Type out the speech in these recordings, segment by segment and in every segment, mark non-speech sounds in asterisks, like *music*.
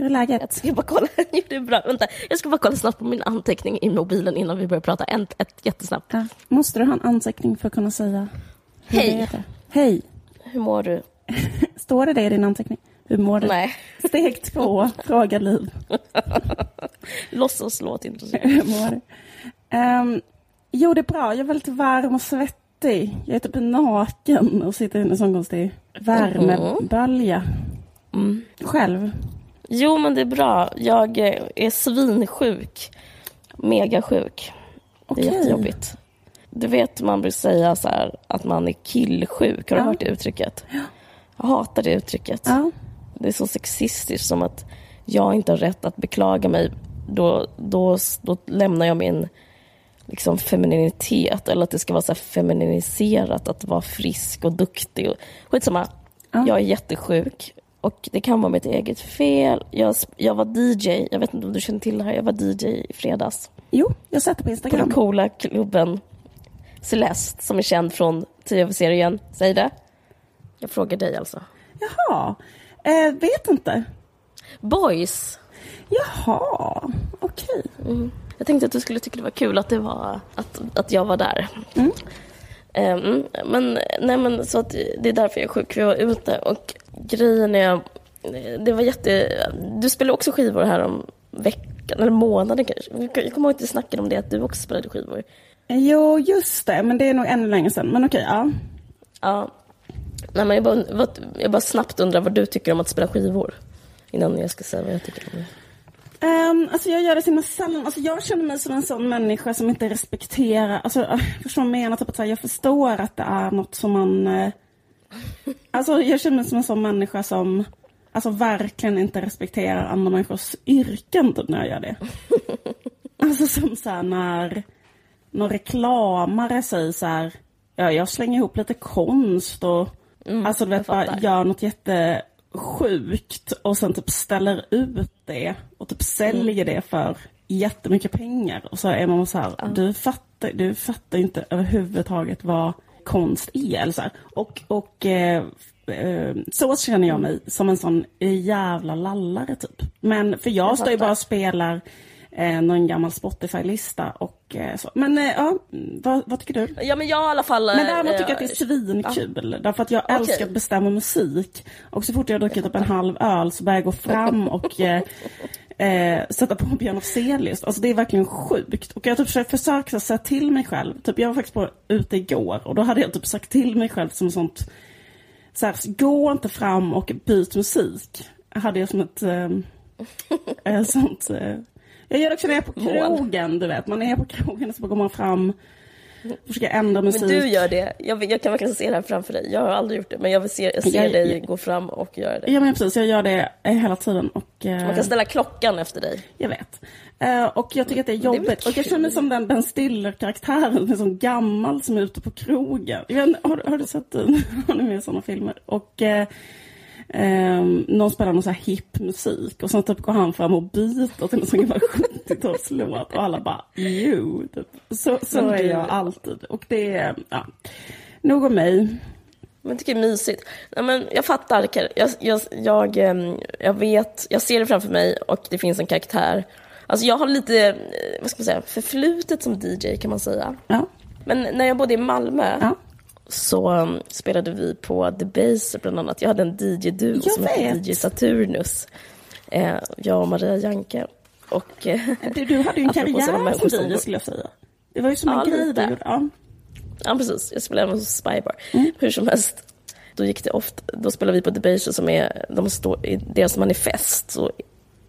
Hur är läget? Jag ska bara kolla. *laughs* Jo, det är bra. Vänta, jag ska bara kolla snabbt på min anteckning i mobilen innan vi börjar prata. Ett, ett jättesnabbt. Ja. Måste du ha en anteckning för att kunna säga hur Hej. det är det? Hej! Hur mår du? *laughs* Står det det i din anteckning? Hur mår du? Nej, *laughs* Steg två, fråga Liv. låtsas låt inte så. Hur mår du? Ehm, jo, det är bra. Jag är väldigt varm och svettig. Jag är typ naken och sitter i en sån konstig värmebölja. Mm. Själv? Jo, men det är bra. Jag är svinsjuk. Megasjuk. Det är Okej. jättejobbigt. Du vet, man brukar säga så här, att man är killsjuk. Har du Ja. hört det uttrycket? Jag hatar det uttrycket. Ja. Det är så sexistiskt som att jag inte har rätt att beklaga mig. Då, då, då lämnar jag min liksom, femininitet. Eller att det ska vara så här femininiserat att vara frisk och duktig. Och, skitsamma. Ja. Jag är jättesjuk. Och det kan vara mitt eget fel. Jag, jag var DJ, jag vet inte om du känner till det här. Jag var DJ i fredags. Jo, jag har sett det på På den Instagram. coola klubben Celeste som är känd från tv-serien. Säg det. Jag frågar dig alltså. Jaha. Eh, vet inte. Boys. Jaha, okej. Mm. Jag tänkte att du skulle tycka det var kul att, det var, att, att jag var där. Mm. Ehm, men, nej, men, så att det är därför jag är sjuk, för jag var ute. Och grejen är, det var jätte... Du spelade också skivor här om veckan, eller månaden kanske. Jag kommer ihåg att vi snackade om det, att du också spelade skivor. Jo, just det. Men det är nog ännu längre sedan. Men okej, ja. Ja. Nej, men jag, bara, jag bara snabbt undrar vad du tycker om att spela skivor. Innan jag ska säga vad jag tycker om det. Um, alltså jag gör det så himla sällan. Alltså jag känner mig som en sån människa som inte respekterar, alltså uh, *laughs* förstår vad jag menar? Typ att jag förstår att det är något som man, uh, alltså jag känner mig som en sån människa som, alltså verkligen inte respekterar andra människors yrken typ när jag gör det. *laughs* alltså som så här när någon reklamare säger så här, ja jag slänger ihop lite konst och alltså du vet bara gör något jättesjukt och sen typ ställer ut det och typ säljer det för jättemycket pengar. Och så är man så här, du, fattar, du fattar inte överhuvudtaget vad konst är. Eller så här. Och, och eh, eh, så känner jag mig som en sån jävla lallare typ. Men för jag, Jag står ju bara och spelar eh, någon gammal Spotify-lista och eh, så. Men eh, ja, vad, vad tycker du? Ja, men jag i alla fall... Men däremot eh, tycker jag att det är svinkul. Därför att jag älskar att bestämma musik. Och så fort jag har druckit upp en halv öl så börjar jag gå fram och *laughs* eh, sätta på Björn Afzelius. Alltså det är verkligen sjukt. Och jag typ försökt försökt säga till mig själv. Typ jag var faktiskt på ute igår och då hade jag typ sagt till mig själv som sånt. Så här, gå inte fram och byt musik. Hade jag som ett eh, eh, sånt. Eh, jag gör det också när jag är på krogen, du vet. Man är på krogen och så går man fram. Försöker ändra musik. Men du gör det. Jag, jag kan verkligen se det här framför dig. Jag har aldrig gjort det, men jag, vill se, jag ser Jag- dig jag- gå fram och göra det. Ja men precis, jag gör det eh, hela tiden och eh, Man kan ställa klockan efter dig. jag vet. Eh, och jag tycker att det är jobbigt. och jag känner mig som den Ben Stiller-karaktären som gammal som är ute på krogen. Jag vet, har, du- har du sett den? *laughs* Har ni med sådana filmer? Och eh, eh, någon spelar någon så här hipp musik och sen typ går han fram och byter till sån gammal 70-talslåt och alla bara jo. Typ. Så, så är jag alltid. Och det är, ja. Nog om mig. Men jag tycker det är mysigt. Nej, men jag fattar. Jag, jag, jag, ehm, jag vet, jag ser det framför mig och det finns en karaktär. Alltså jag har lite, eh, vad ska man säga, förflutet som DJ kan man säga. Ja. Men när jag bodde i Malmö Ja. Så spelade vi på The Baser bland annat. Jag hade en DJ-duo som hette. DJ Saturnus. Eh, jag och Maria Janke. Och, eh, Du, du hade ju en *laughs* karriär som DJ skulle jag säga. Det var ju som Ja, en grej gjorde. Ja. Ja, precis. Jag spelade hos Spybar. Mm. Hur som helst. Då gick det ofta, då spelade vi på Debaser som är, de står, i deras manifest så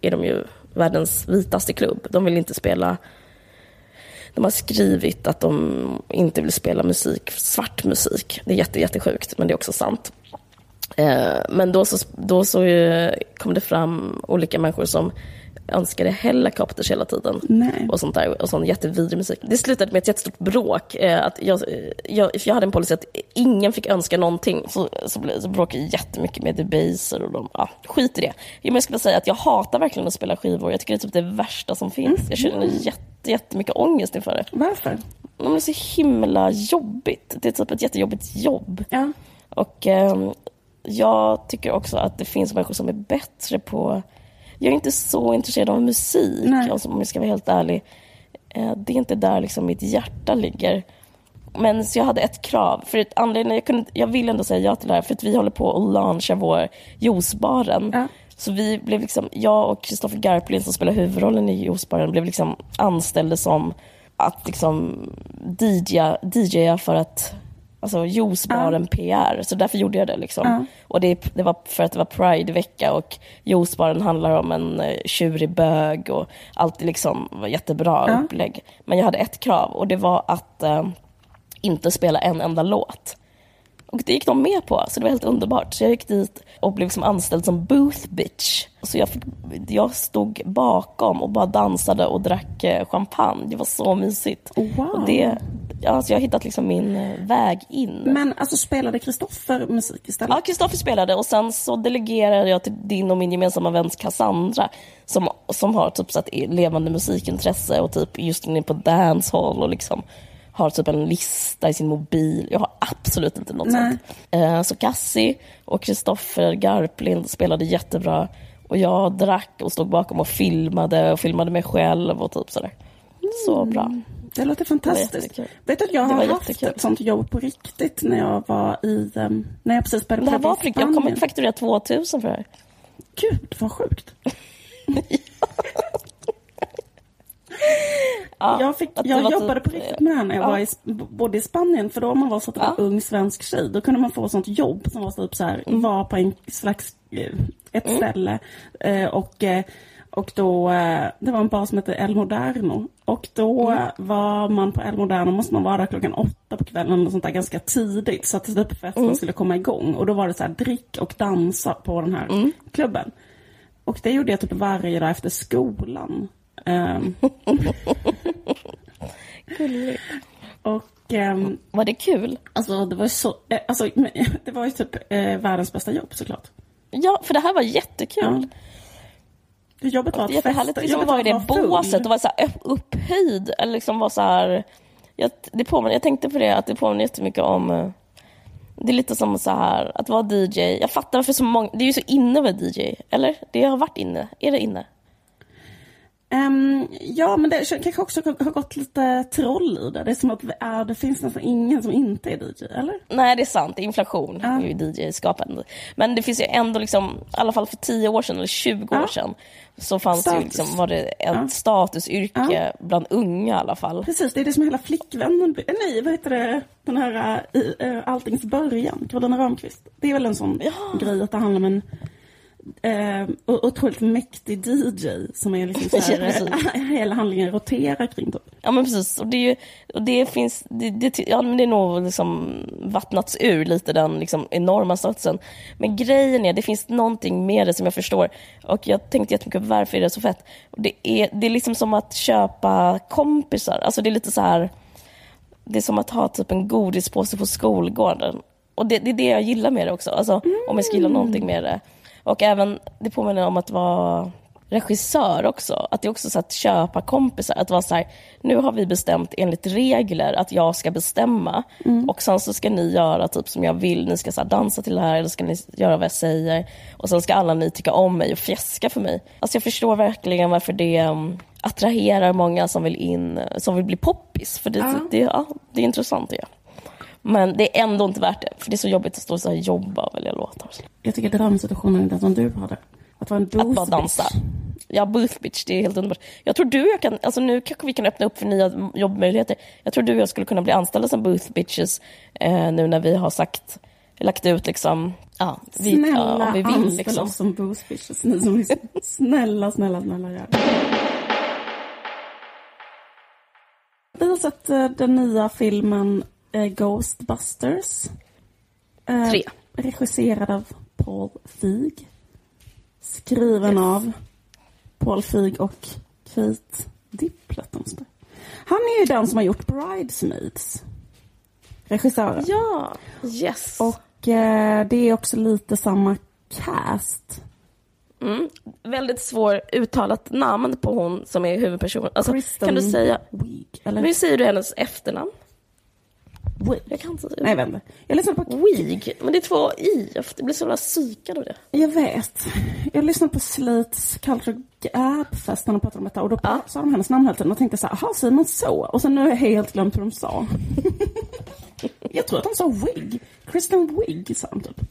är de ju världens vitaste klubb. De vill inte spela, de har skrivit att de inte vill spela musik, svart musik. Det är jätte, jättesjukt, men det är också sant. Eh, men då så, då så eh, kom det fram olika människor som önskade helikopters hela tiden. Nej. Och sånt där, och sån jättevidrig musik. Det slutade med ett jättestort bråk. Eh, att jag, jag, jag hade en policy att ingen fick önska någonting. Så, så, så bråkade jag jättemycket med Debaser och de, ja, skit i det. Men jag skulle säga att jag hatar verkligen att spela skivor. Jag tycker det är typ det värsta som finns. Jag känner jätte, jättemycket ångest inför det. Varför? Det är så himla jobbigt. Det är typ ett jättejobbigt jobb. Ja. Och eh, jag tycker också att det finns människor som är bättre på... Jag är inte så intresserad av musik, Nej. alltså, om jag ska vara helt ärlig. Eh, det är inte där liksom mitt hjärta ligger. Men så jag hade ett krav. För ett anledning, jag, kunde, jag vill ändå säga ja till det här, för att vi håller på att launcha vår juicebaren. Ja. Så vi blev liksom, jag och Kristoffer Garplind som spelar huvudrollen i juicebaren blev liksom anställda som att liksom DJa, DJa för att Alltså juicebaren PR, så därför gjorde jag det. Liksom. Ja. Och det, det var för att det var Pride-vecka och juicebaren handlar om en eh, tjurig bög och allt liksom var jättebra Ja. upplägg. Men jag hade ett krav och det var att eh, inte spela en enda låt. Och det gick de med på, så det var helt underbart. Så jag gick dit och blev liksom anställd som booth bitch. Så jag, fick, jag stod bakom och bara dansade och drack eh, champagne. Det var så mysigt. Wow. Och det, ja, alltså jag har hittat liksom min eh, väg in. Men alltså spelade Kristoffer musik istället? Ja, Kristoffer spelade och sen så delegerade jag till din och min gemensamma vän Cassandra som, som har typ så att levande musikintresse och typ just inne på dancehall och liksom har typ en lista i sin mobil. Jag har absolut inte något Nej. sånt. Eh, så Cassie och Kristoffer Garplind spelade jättebra och jag drack och stod bakom och filmade och filmade mig själv och typ sådär. Så bra. Det låter fantastiskt. jättekul. Vet du att jag Det har haft jättekul. ett sånt jobb på riktigt när jag var i, um, när jag precis började Det var i riktigt. Jag kommer Spanien. fakturera 2000 för det här. Gud vad sjukt. *laughs* Ja, jag fick, att det jag jobbade typ, på riktigt med det här när jag ja. var i, bodde i Spanien. För då om man var så typ Ja. en ung svensk tjej, då kunde man få sånt jobb som var typ så här, Mm. var på en slags, eh, ett ställe. Eh, och, eh, och då, eh, det var en bar som hette El Moderno. Och då Mm. var man på El Moderno, måste man vara där klockan åtta på kvällen och sånt där ganska tidigt. Så att typ festen Mm. skulle komma igång. Och då var det så här, drick och dansa på den här Mm. klubben. Och det gjorde jag typ varje dag efter skolan. Ehm, *laughs* och ehm, Var det kul? alltså det var så, eh, alltså, *laughs* det var ju typ eh, världens bästa jobb såklart. Ja, för det här var jättekul. Ja. Det är att jättehärligt festa, liksom vara i det att vara båset och vara så här upp- upphöjd. Eller liksom vara så här... Jag, det påminner, jag tänkte på det, att det påminner jättemycket om... eh, Det är lite som så här, att vara DJ. Jag fattar varför så många... Det är ju så inne att vara DJ, eller? Det har varit inne. Är det inne? Ehm, ja, men det kanske också har gått lite troll i det. Det är som att äh, det finns nästan ingen som inte är DJ, eller? Nej, det är sant. Är inflation Ja. i DJ-skapande. Men det finns ju ändå, liksom, i alla fall för 10 år sedan eller 20 Ja. år sedan, så fanns Status. det ju liksom, var det ett Ja. statusyrke bland unga i alla fall. Precis, det är det som är hela flickvännen... eh, Nej, vad heter det? Den här äh, Alltings början, Karolina Ramqvist. Det är väl en sån Ja. grej att det handlar om en eh, otroligt mäktig DJ som är liksom så *laughs* Ja, här, *laughs* hela handlingen roterar kring typ. Ja men precis, och det, ju, och det finns, det, det, ja, men det är nog liksom vattnats ur lite den liksom enorma statusen. Men grejen är, det finns någonting med det som jag förstår. Och jag tänkte jättemycket, varför är det så fett? Och det, är, det är liksom som att köpa kompisar, alltså det är lite så här, det är som att ha typ en godispåse på skolgården. Och det, det är det jag gillar med det också, alltså om jag ska gilla någonting med det. Och även, det påminner om att vara regissör också. Att det är också så att köpa kompisar. Att vara så här, nu har vi bestämt enligt regler att jag ska bestämma. Och sen så ska ni göra typ som jag vill. Ni ska så dansa till det här eller ska ni göra vad jag säger. Och sen ska alla ni tycka om mig och fjäska för mig. Alltså jag förstår verkligen varför det um, attraherar många som vill in, som vill bli poppis. För det, Ja. det, ja, det är intressant det. Men det är ändå inte värt det. För det är så jobbigt att stå och så här jobba och välja låtar. Jag tycker drömsituationen är den som du hade. Att vara en Att bara booth dansa. bitch. Ja, booth bitch, det är helt underbart. Jag tror du och jag kan, alltså nu kanske vi kan öppna upp för nya jobbmöjligheter. Jag tror du och jag skulle kunna bli anställda som booth bitches eh, nu när vi har sagt, lagt ut liksom, ja, vi, Snälla ja, vi vill liksom. oss som booth bitches. Ni som lyssnar. *laughs* snälla, snälla, snälla gör det. Vi har sett eh, den nya filmen Ghostbusters. Eh, Tre. Regisserad av Paul Feig. Skriven av Paul Feig och Kate Diplet. Han är ju den som har gjort Bridesmaids. Regissören. Ja, yes. Och eh, det är också lite samma cast. Mm. Väldigt svår uttalat namn på hon som är huvudpersonen. Alltså, kan du säga... Wiig, eller? Men hur säger du hennes efternamn? Jag kan inte säga Nej, inte. Jag lyssnade på... Wiig, men det är två i. Jag blir så jävla psykad av det. Jag vet. Jag lyssnade på Slits Culture Gap-fest när de pratade om detta och då Ja. sa de hennes namn hela tiden och tänkte så här, jaha, säger man så? Och sen nu har jag helt glömt hur de sa. *laughs* jag tror att de sa Wig. Kristen Wig sa de typ.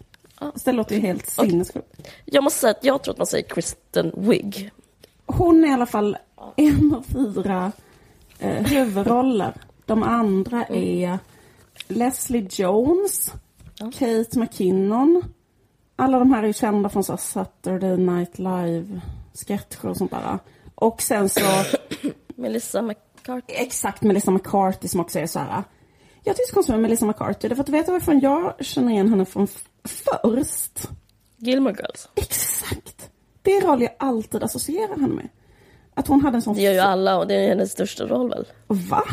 Så det låter ju helt sinnessjukt. Jag måste säga att jag tror att man säger Kristen Wiig. Hon är i alla fall en av fyra eh, huvudroller. De andra är Leslie Jones, Kate McKinnon. Alla de här är ju kända från så Saturday Night Live sketcher och sånt där. Och sen så *coughs* Melissa McCarthy. exakt Melissa McCarthy som också är så här. Jag tycker konstigt med Melissa McCarthy. Därför att vet du varifrån jag känner igen henne från först? Gilmore Girls. Exakt! Det är roll jag alltid associerar henne med. Att hon hade en sån... Det gör ju alla och det är hennes största roll väl? Va?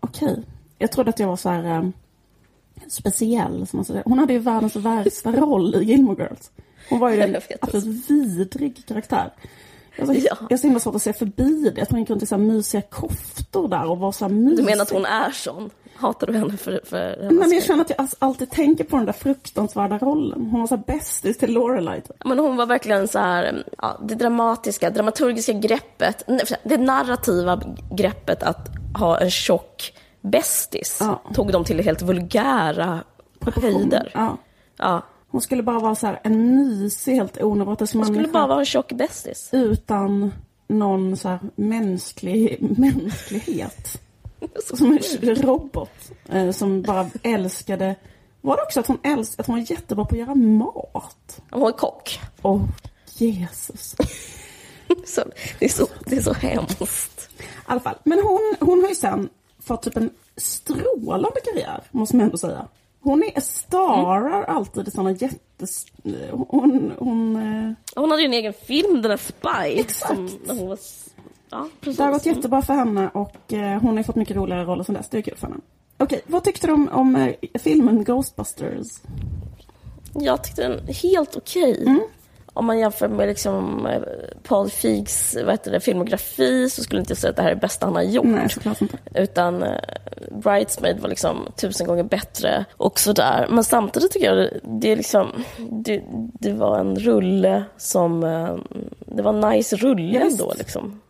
Okej. Jag trodde att jag var så här eh, speciell. Som man säger. Hon hade ju världens värsta *laughs* roll i Gilmore Girls. Hon var ju en absolut vidrig karaktär. Jag har så, Ja. jag har så himla svårt att se förbi det. Att hon gick runt i så här mysiga koftor där och var så här mysig. Du menar att hon är sån? Hatar du henne för, för Nej, men jag känner att jag alltså alltid tänker på den där fruktansvärda rollen. Hon var så bästis till Lorelai. typ. Men hon var verkligen så här, ja, det dramatiska, dramaturgiska greppet, det narrativa greppet att ha en tjock bästis Ja. tog dem till helt vulgära höjder. Ja. Ja. Hon skulle bara vara så här en mysig, helt onödigt Hon skulle bara vara en tjock bästis. utan någon så här mänsklig, *laughs* mänsklighet. Som en robot eh, som bara älskade... Var det också att hon älskade, att hon var jättebra på att göra mat? Hon var kock. Åh, Jesus. *laughs* Så, det, är så, det är så hemskt. I alla fall. Men hon, hon har ju sen fått typ en strålande karriär, måste man ändå säga. Hon är starar alltid i sådana jättes... Hon... hon eh, Hon hade ju en egen film, den där Spy. Exakt. Som, hon var, ja, precis. det har gått jättebra för henne och eh, hon har fått mycket roligare roller sen dess. Det är kul för henne. Okej, vad tyckte du om, om eh, filmen Ghostbusters? Jag tyckte den helt okej. Mm. Om man jämför med liksom eh, Paul Feigs vad heter det, filmografi så skulle inte jag säga att det här är det bästa han har gjort. Nej, inte. Utan eh, Bridesmaid var liksom tusen gånger bättre och sådär. Men samtidigt tycker jag det, det är liksom, det, det var en rulle som, eh, det var en nice rulle Ja, ändå liksom.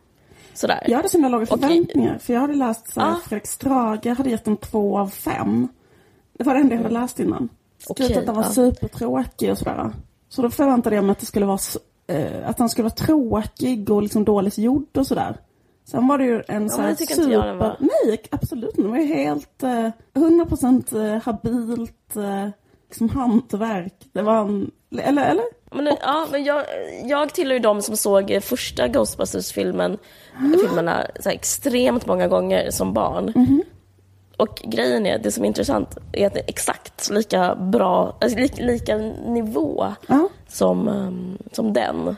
Sådär. Jag hade så himla låga förväntningar. För jag hade läst så här, Ah. Fredrik Strage hade gett en två av fem. Det var det enda jag hade läst innan. Skrivit Okej, att den var ja. supertråkig och sådär. Så då förväntade jag mig att det skulle vara eh, att den skulle vara tråkig och liksom dåligt gjord och sådär. Sen var det ju en så men här det var. Nej, absolut inte. Den var ju helt eh, 100% eh, habilt eh, liksom hantverk. Det var en... Eller? eller? Men, ja, men jag, jag tillhör ju de som såg eh, första Ghostbusters-filmen filmerna så här, extremt många gånger som barn. Mhm. Och grejen är, det som är intressant är att det är exakt lika bra, alltså lika, lika nivå Ja. som, ehm, som den.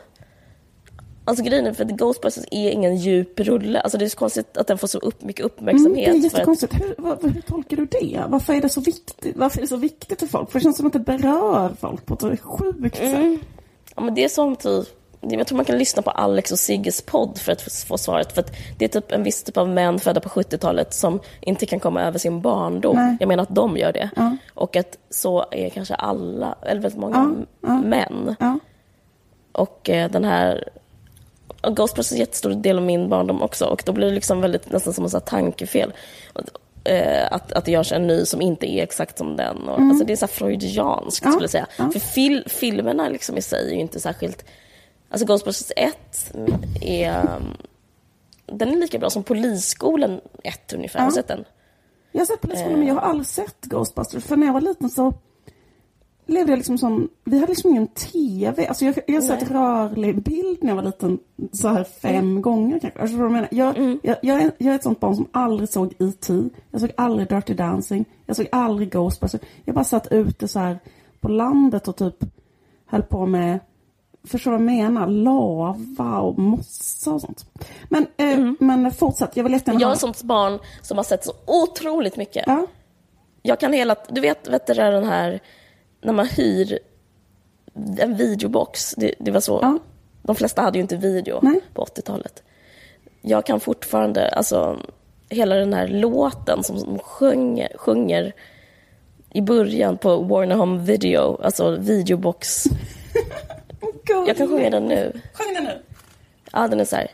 Alltså grejen är för att Ghostbusters är ingen djup rulle. Alltså det är så konstigt att den får så upp, mycket Mm, uppmärksamhet. det är för att, jättekonstigt. Hur, hur tolkar du det? Varför är det så viktigt? Varför är det så viktigt för folk? För det känns som att det berör folk på ett sjukt sätt. Mm. Ja, men det är som typ, jag tror man kan lyssna på Alex och Sigges podd för att få- svaret. För att det är typ en viss typ av män födda på 70-talet som inte kan komma över sin barndom. Nej. Jag menar att de gör det. Ja. Och att så är kanske alla, eller väldigt många Ja, ja. män. Och eh, den här och Ghostbusters är en jättestor del av min barndom också. Och då blir det liksom väldigt, nästan som här tankefel. Eh, att, att det görs en ny som inte är exakt som den. Och, Alltså det är så freudianskt Mm. Skulle jag säga. För fil, filmerna liksom i sig är ju inte särskilt... Alltså Ghostbusters 1 är... um, Den är lika bra som Polisskolan 1 ungefär. Har du sett den? Jag har sett Polisskolan men jag har aldrig sett Ghostbusters. För när jag var liten så levde jag liksom som, vi hade liksom ingen TV. Alltså jag, jag har sett rörlig bild när jag var liten så här fem gånger kanske. Alltså vad jag, menar? Jag, jag, jag, är, jag är ett sånt barn som aldrig såg E.T. Jag såg aldrig Dirty Dancing. Jag såg aldrig Ghostbusters. Jag bara satt ute så här på landet och typ höll på med förstår vad jag menar. Lava och mossa och sånt. Men, eh, men fortsätt, jag vill jättegärna Jag är ett sånt barn som har sett så otroligt mycket. Ja. Jag kan hela... Du vet, vet du, den här... När man hyr en videobox. Det, det var så. Ja. De flesta hade ju inte video Nej. på 80-talet. Jag kan fortfarande... Alltså, hela den här låten som de sjunger, sjunger i början på Warner Home Video, alltså videobox. Jag kan sjunga den nu. Sjung den nu. Ja, den är så här.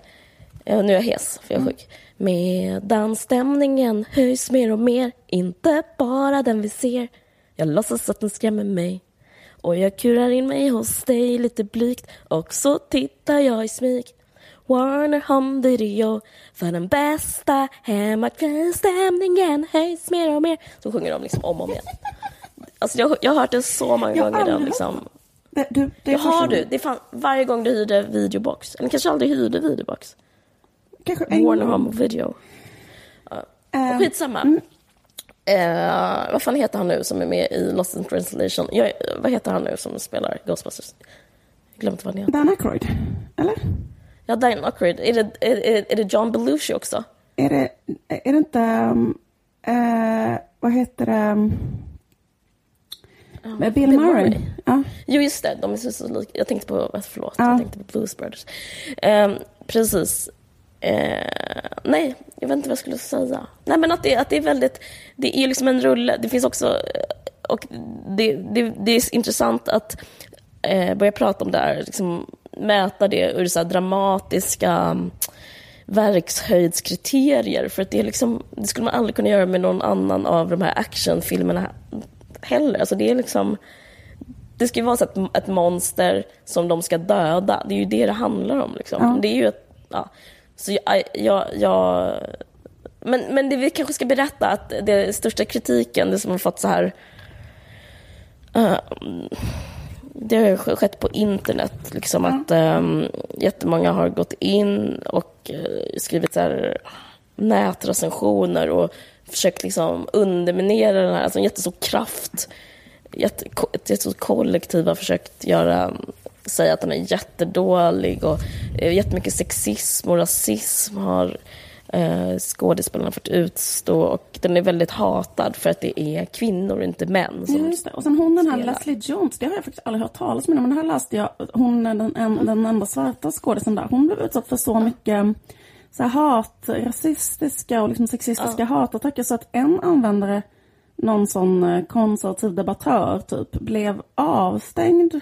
Nu är jag hes, för jag är sjuk. Medan stämningen höjs mer och mer, inte bara den vi ser. Jag låtsas att den skrämmer mig. Och jag kurar in mig hos dig lite blygt och så tittar jag i smyg. Warner Home Video för den bästa hemmakvällsstämningen höjs mer och mer. Så sjunger de liksom om och om igen. Alltså jag, jag har hört det så många Jag gånger. Aldrig liksom. Det, du, det har du. Det är fan, varje gång du hyrde videobox. Eller kanske aldrig hyrde videobox. Kanske en Warner gång. Home Video. Eh, Skitsamma. Eh, vad fan heter han nu som är med i Lost in translation? Jag, vad heter han nu som spelar Ghostbusters? Jag glömde vad han heter. Dan Aykroyd, eller? Ja, Diane Aykroyd. Är det, är, är, är det John Belushi också? Är det, är det inte, um, eh, vad heter det, um, med Bill, Bill Murray? Murray. Ja. Jo, just det. De är så, så lika. Jag tänkte på, förlåt, Ja. jag tänkte på Blues Brothers. Eh, precis. Eh, nej, jag vet inte vad jag skulle säga. Nej, men att det, att det är väldigt, det är liksom en rulle. Det finns också, eh, och det, det, det är intressant att eh, börja prata om det här, liksom mäta det ur så dramatiska mm, verkshöjdskriterier. För att det, är liksom, det skulle man aldrig kunna göra med någon annan av de här actionfilmerna heller. Alltså det är liksom... Det ska ju vara så ett, ett monster som de ska döda. Det är ju det det handlar om. Liksom. Ja. Det är ju ett... Ja. Så jag... jag, jag men, men det vi kanske ska berätta att det största kritiken, det som har fått så här... eh, det har ju skett på internet, liksom att um, jättemånga har gått in och eh, skrivit så här nätrecensioner och försökt liksom underminera den här, alltså en jättestor kraft, jätte, ett jättestort kollektiv har försökt göra, säga att den är jättedålig och eh, jättemycket sexism och rasism har eh, skådespelarna fått utstå och den är väldigt hatad för att det är kvinnor, inte män. Som, Just det. Och sen hon den här spelar. Leslie Jones, det har jag faktiskt aldrig hört talas om, men det här läste jag. Hon är den, en, den enda svarta skådisen där. Hon blev utsatt för så mycket så här hat, rasistiska och liksom sexistiska hatattacker så att en användare, någon sån eh, konservativ debattör typ, blev avstängd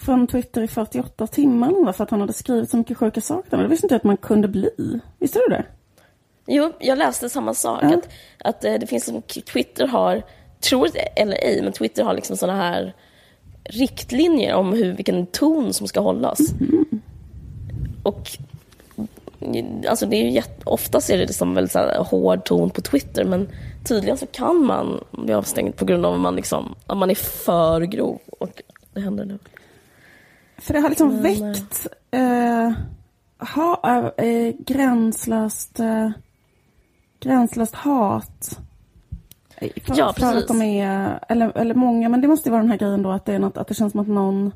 från Twitter i 48 timmar för att han hade skrivit så mycket sjuka saker. Det visste inte jag att man kunde bli. Visste du det? Jo, jag läste samma sak. Ja. Att, att eh, det finns som Twitter har, tror det eller ej, men Twitter har liksom såna här riktlinjer om hur, vilken ton som ska hållas. Och alltså det är ju jätte, oftast är det liksom väldigt så här hård ton på Twitter, men tydligen så kan man bli avstängd på grund av att man, liksom, att man är för grov. Och det händer nu. För det har liksom Men, väckt eh, ha, eh, gränslöst, eh, gränslöst hat. Eh, För, Ja, för att precis. de är, eller, eller många, men det måste ju vara den här grejen då att det, är något, att det känns som att någon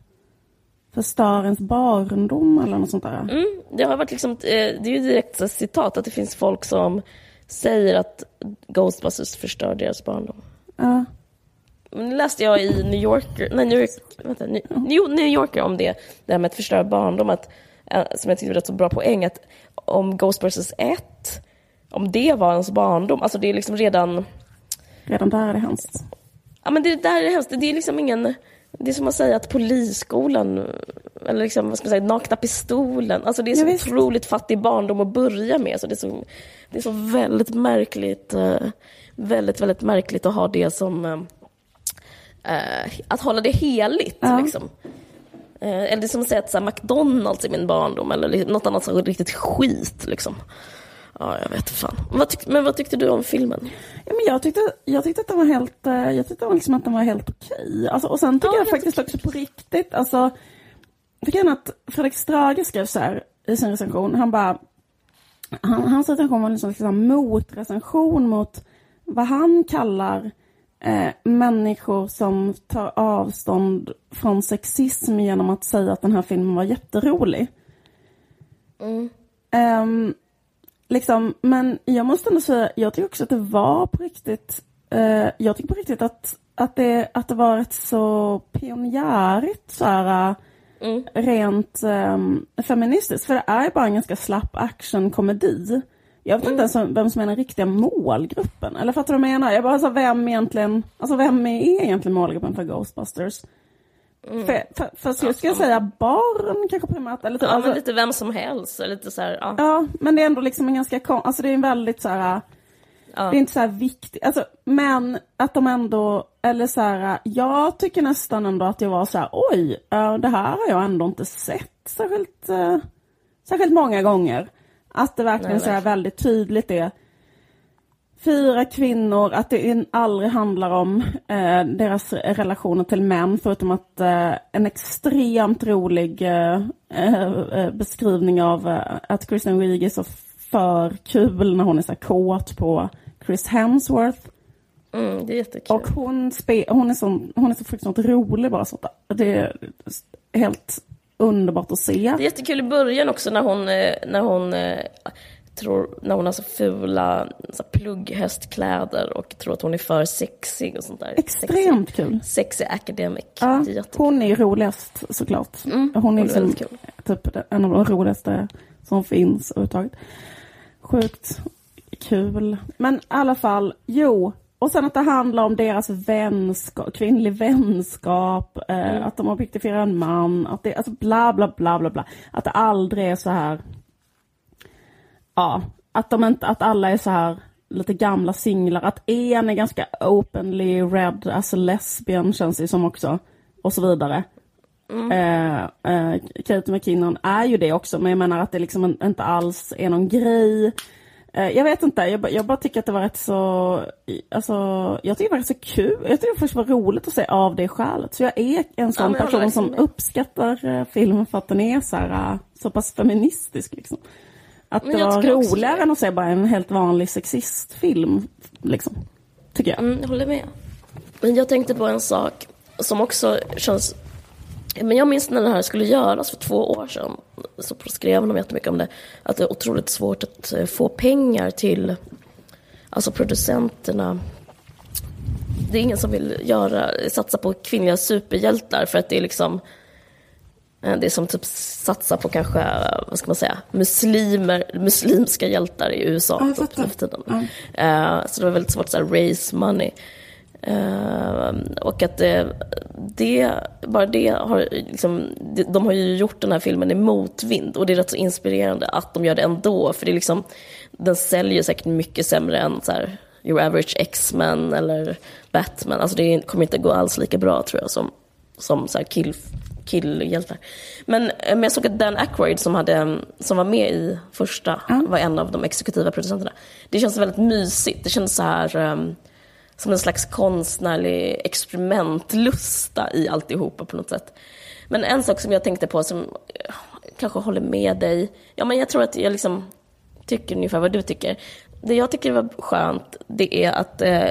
förstör ens barndom eller något sånt där. Mm, det har varit liksom, eh, det är ju direkt så citat att det finns folk som säger att Ghostbusters förstör deras barndom. Ja. Men det läste jag i New Yorker, nej, New, York, vänta, New, New Yorker om det, det här med att förstöra barndom, att, eh, som jag tyckte var rätt så bra poäng, att om Ghostbusters 1, om det var ens barndom, alltså det är liksom redan, redan där är det hemskt. ja men det där är hemskt, det är liksom ingen, det är som att säga att polisskolan, eller liksom, vad ska man säga, nakna pistolen, alltså det är så Ja, otroligt fattig barndom att börja med, så det är så, det är så väldigt märkligt, eh, väldigt, väldigt märkligt att ha det som eh, att hålla det heligt. Ja. Liksom. Eh, eller det är som att säga att så här, McDonalds är min barndom eller li- något annat så riktigt skit. Liksom. Ja, jag vet fan. Vad tyck, men vad tyckte du om filmen? Ja, men jag, tyckte, jag tyckte att den var helt, eh, jag tyckte liksom att den var helt okej. Alltså, och sen tycker Ja, jag faktiskt också på riktigt, alltså, jag tycker ändå att Fredrik Strage skrev så här i sin recension, han bara, han, hans recension var liksom, liksom motrecension mot vad han kallar eh, människor som tar avstånd från sexism genom att säga att den här filmen var jätterolig. Mm. Ehm, liksom, men jag måste ändå säga, jag tycker också att det var på riktigt, eh, jag tycker på riktigt att, att, det, att det var ett så pionjärigt så här, Mm. rent um, feministiskt. För det är bara en ganska slapp actionkomedi. Jag vet inte ens vem som är den riktiga målgruppen. Eller fattar du vad jag menar? Jag bara, alltså, vem egentligen, alltså vem är egentligen målgruppen för Ghostbusters? För, för, för jag skulle säga barn kanske primärt. Eller, Ja, alltså, men lite vem som helst. Lite så här, ja. Ja, men det är ändå liksom en ganska alltså det är en väldigt så här. Ja. Det är inte så här viktigt, alltså, men att de ändå, eller så här, jag tycker nästan ändå att jag var så här, oj, eh, det här har jag ändå inte sett särskilt, uh, särskilt många gånger. Att det verkligen Nej, så här väldigt tydligt är fyra kvinnor, att det aldrig handlar om eh, deras relationer till män, förutom att eh, en extremt rolig eh, eh, eh, beskrivning av eh, att Kristen Wiig är så för kul när hon är så kåt på Chris Hemsworth. Mm, det är jättekul. Och hon, spe, hon, är så, hon är så fruktansvärt rolig bara. Så att det är helt underbart att se. Det är jättekul i början också när hon, när hon tror, när hon har så fula så plugghästkläder och tror att hon är för sexig och sånt där. Extremt kul. Sexy, sexy academic. Ja, är hon är roligast såklart. Mm, hon är liksom, typ en av de roligaste som finns överhuvudtaget. Sjukt kul. Men i alla fall, jo. Och sen att det handlar om deras vänskap, kvinnlig vänskap, eh, Mm. att de objektifierar en man, att det, alltså bla bla bla bla bla. Att det aldrig är så här, ja, att de inte, att alla är så här lite gamla singlar, att en är ganska openly red as a lesbian känns det som också. Och så vidare. Eh, eh, Kate McKinnon är ju det också, men jag menar att det liksom en- inte alls är någon grej. Eh, jag vet inte, jag, jag bara tycker att det var rätt så, alltså, jag tycker det var rätt så kul. Jag tycker det faktiskt var roligt att se av det skälet. Så jag är en sån håller person som med. uppskattar eh, filmen för att den är så, här, eh, så pass feministisk. Liksom. Att Men det var också roligare än att se bara en helt vanlig sexistfilm. Liksom. Tycker jag. Mm, jag håller med. Men jag tänkte på en sak som också känns... Men jag minns när det här skulle göras för två år sedan. Så skrev de jättemycket om det. Att det är otroligt svårt att eh, få pengar till alltså producenterna. Det är ingen som vill göra, satsa på kvinnliga superhjältar för att det är liksom det är som typ satsa på kanske, vad ska man säga, muslimer, muslimska hjältar i USA Ja, typ, nu för tiden. Eh, så det var väldigt svårt att raise money. Eh, och att det, det, bara det har liksom, de, de har ju gjort den här filmen i motvind och det är rätt så inspirerande att de gör det ändå för det är liksom, den säljer säkert mycket sämre än så här, Your Average X-Men eller Batman. Alltså det kommer inte gå alls lika bra tror jag som, som så här kill, killhjältar. Men, eh, men jag såg att Dan Aykroyd som, hade, som var med i första var en av de exekutiva producenterna. Det känns väldigt mysigt. Det känns så här um, som en slags konstnärlig experimentlusta i alltihopa på något sätt. Men en sak som jag tänkte på som eh, kanske håller med dig. Ja, men jag tror att jag liksom tycker ungefär vad du tycker. Det jag tycker var skönt, det är att eh,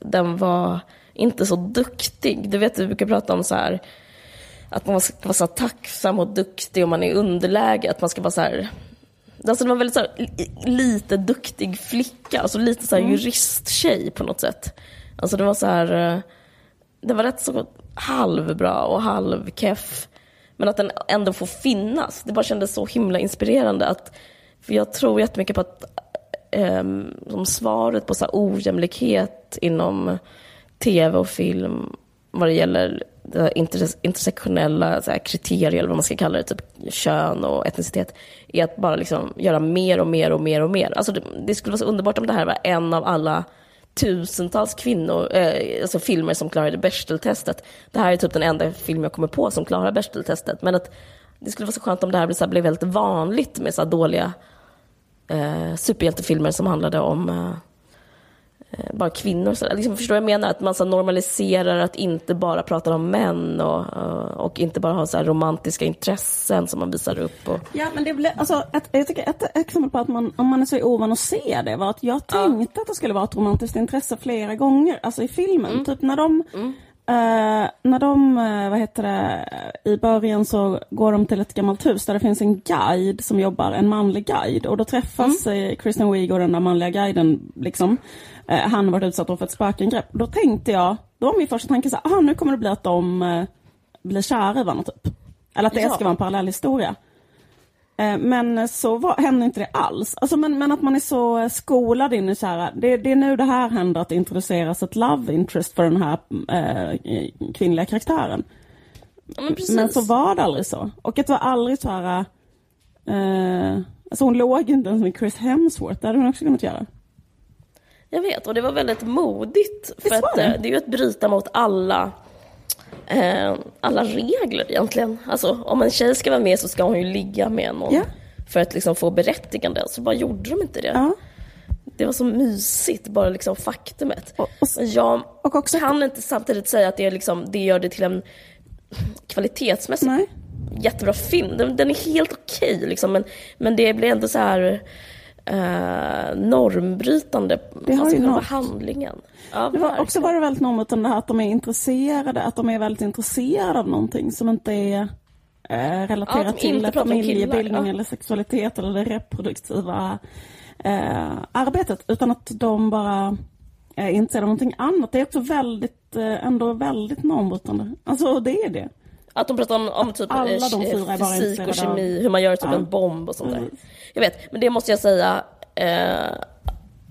den var inte så duktig. Du vet, du brukar prata om så här att man ska vara så tacksam och duktig om man är i underläge. Att man ska vara så här... Alltså det var väldigt så här, li- lite duktig flicka, alltså lite så här juristtjej på något sätt. Alltså det var så här... eh, Det var rätt så halvbra och halvkeff. Men att den ändå får finnas. Det bara kändes så himla inspirerande. Att, för jag tror jättemycket på att um, som svaret på så här ojämlikhet inom tv och film vad det gäller Eh, interse intersektionella så här, kriterier, eller vad man ska kalla det, typ kön och etnicitet, är att bara liksom göra mer och mer och mer och mer. Alltså det, det skulle vara så underbart om det här var en av alla tusentals kvinnor, eh, alltså filmer som klarade Bechdel-testet. Det här är typ den enda film jag kommer på som klarar Bechdel-testet. Men att det skulle vara så skönt om det här blev, så här, blev väldigt vanligt med så här dåliga eh, superhjältefilmer som handlade om eh, bara kvinnor. Så, liksom, förstår jag menar? Att man så normaliserar att inte bara prata om män och, och inte bara ha så romantiska intressen som man visar upp. Och... Ja, men det blir, alltså, ett, jag tycker ett exempel på att man, om man är så ovan att se det var att jag tänkte ja. att det skulle vara ett romantiskt intresse flera gånger, alltså i filmen. Mm. Typ när de mm. Uh, när de, uh, vad heter det, i början så går de till ett gammalt hus där det finns en guide som jobbar, en manlig guide. Och då träffas mm. uh, Kristen Wiig och den där manliga guiden, liksom. han har varit utsatt för ett spökangrepp. Då tänkte jag, då var min första tanke så här, nu kommer det bli att de blir kära i varandra typ. Eller att det ja. ska vara en parallell historia. Eh, men så var, hände inte det alls. Alltså, men, men att man är så skolad in i så här, det, det är nu det här händer att det introduceras ett love interest för den här eh, kvinnliga karaktären. Men, men, så var det aldrig så. Och det var aldrig så här, eh, alltså hon låg inte ens med Chris Hemsworth, det hade hon också kunnat göra. Jag vet, och det var väldigt modigt. För att, det. Eh, det är ju att bryta mot alla eh, alla regler egentligen. Alltså om en tjej ska vara med så ska hon ju ligga med någon yeah. för att liksom få berättigande. Så bara gjorde de inte det. Ja. Det var så mysigt, bara liksom faktumet. Och, och, Men jag och också, kan inte samtidigt säga att det, är liksom, det gör det till en kvalitetsmässigt nej. jättebra film. Den, den är helt okej okay, liksom, men, men det blir ändå så här eh, normbrytande. Det har alltså själva handlingen. Ja, det var, också var det väldigt normbrytande att de är intresserade, att de är väldigt intresserade av någonting som inte är eh, relaterat ja, till familjebildning ja. eller sexualitet eller det reproduktiva eh, arbetet, utan att de bara är intresserade av någonting annat. Det är också väldigt, eh, ändå väldigt normbrytande. Alltså det är det. Att de pratar om, om typ Alla de fyra fysik och kemi, hur man gör typ en bomb och sånt där. Jag vet, men det måste jag säga, eh,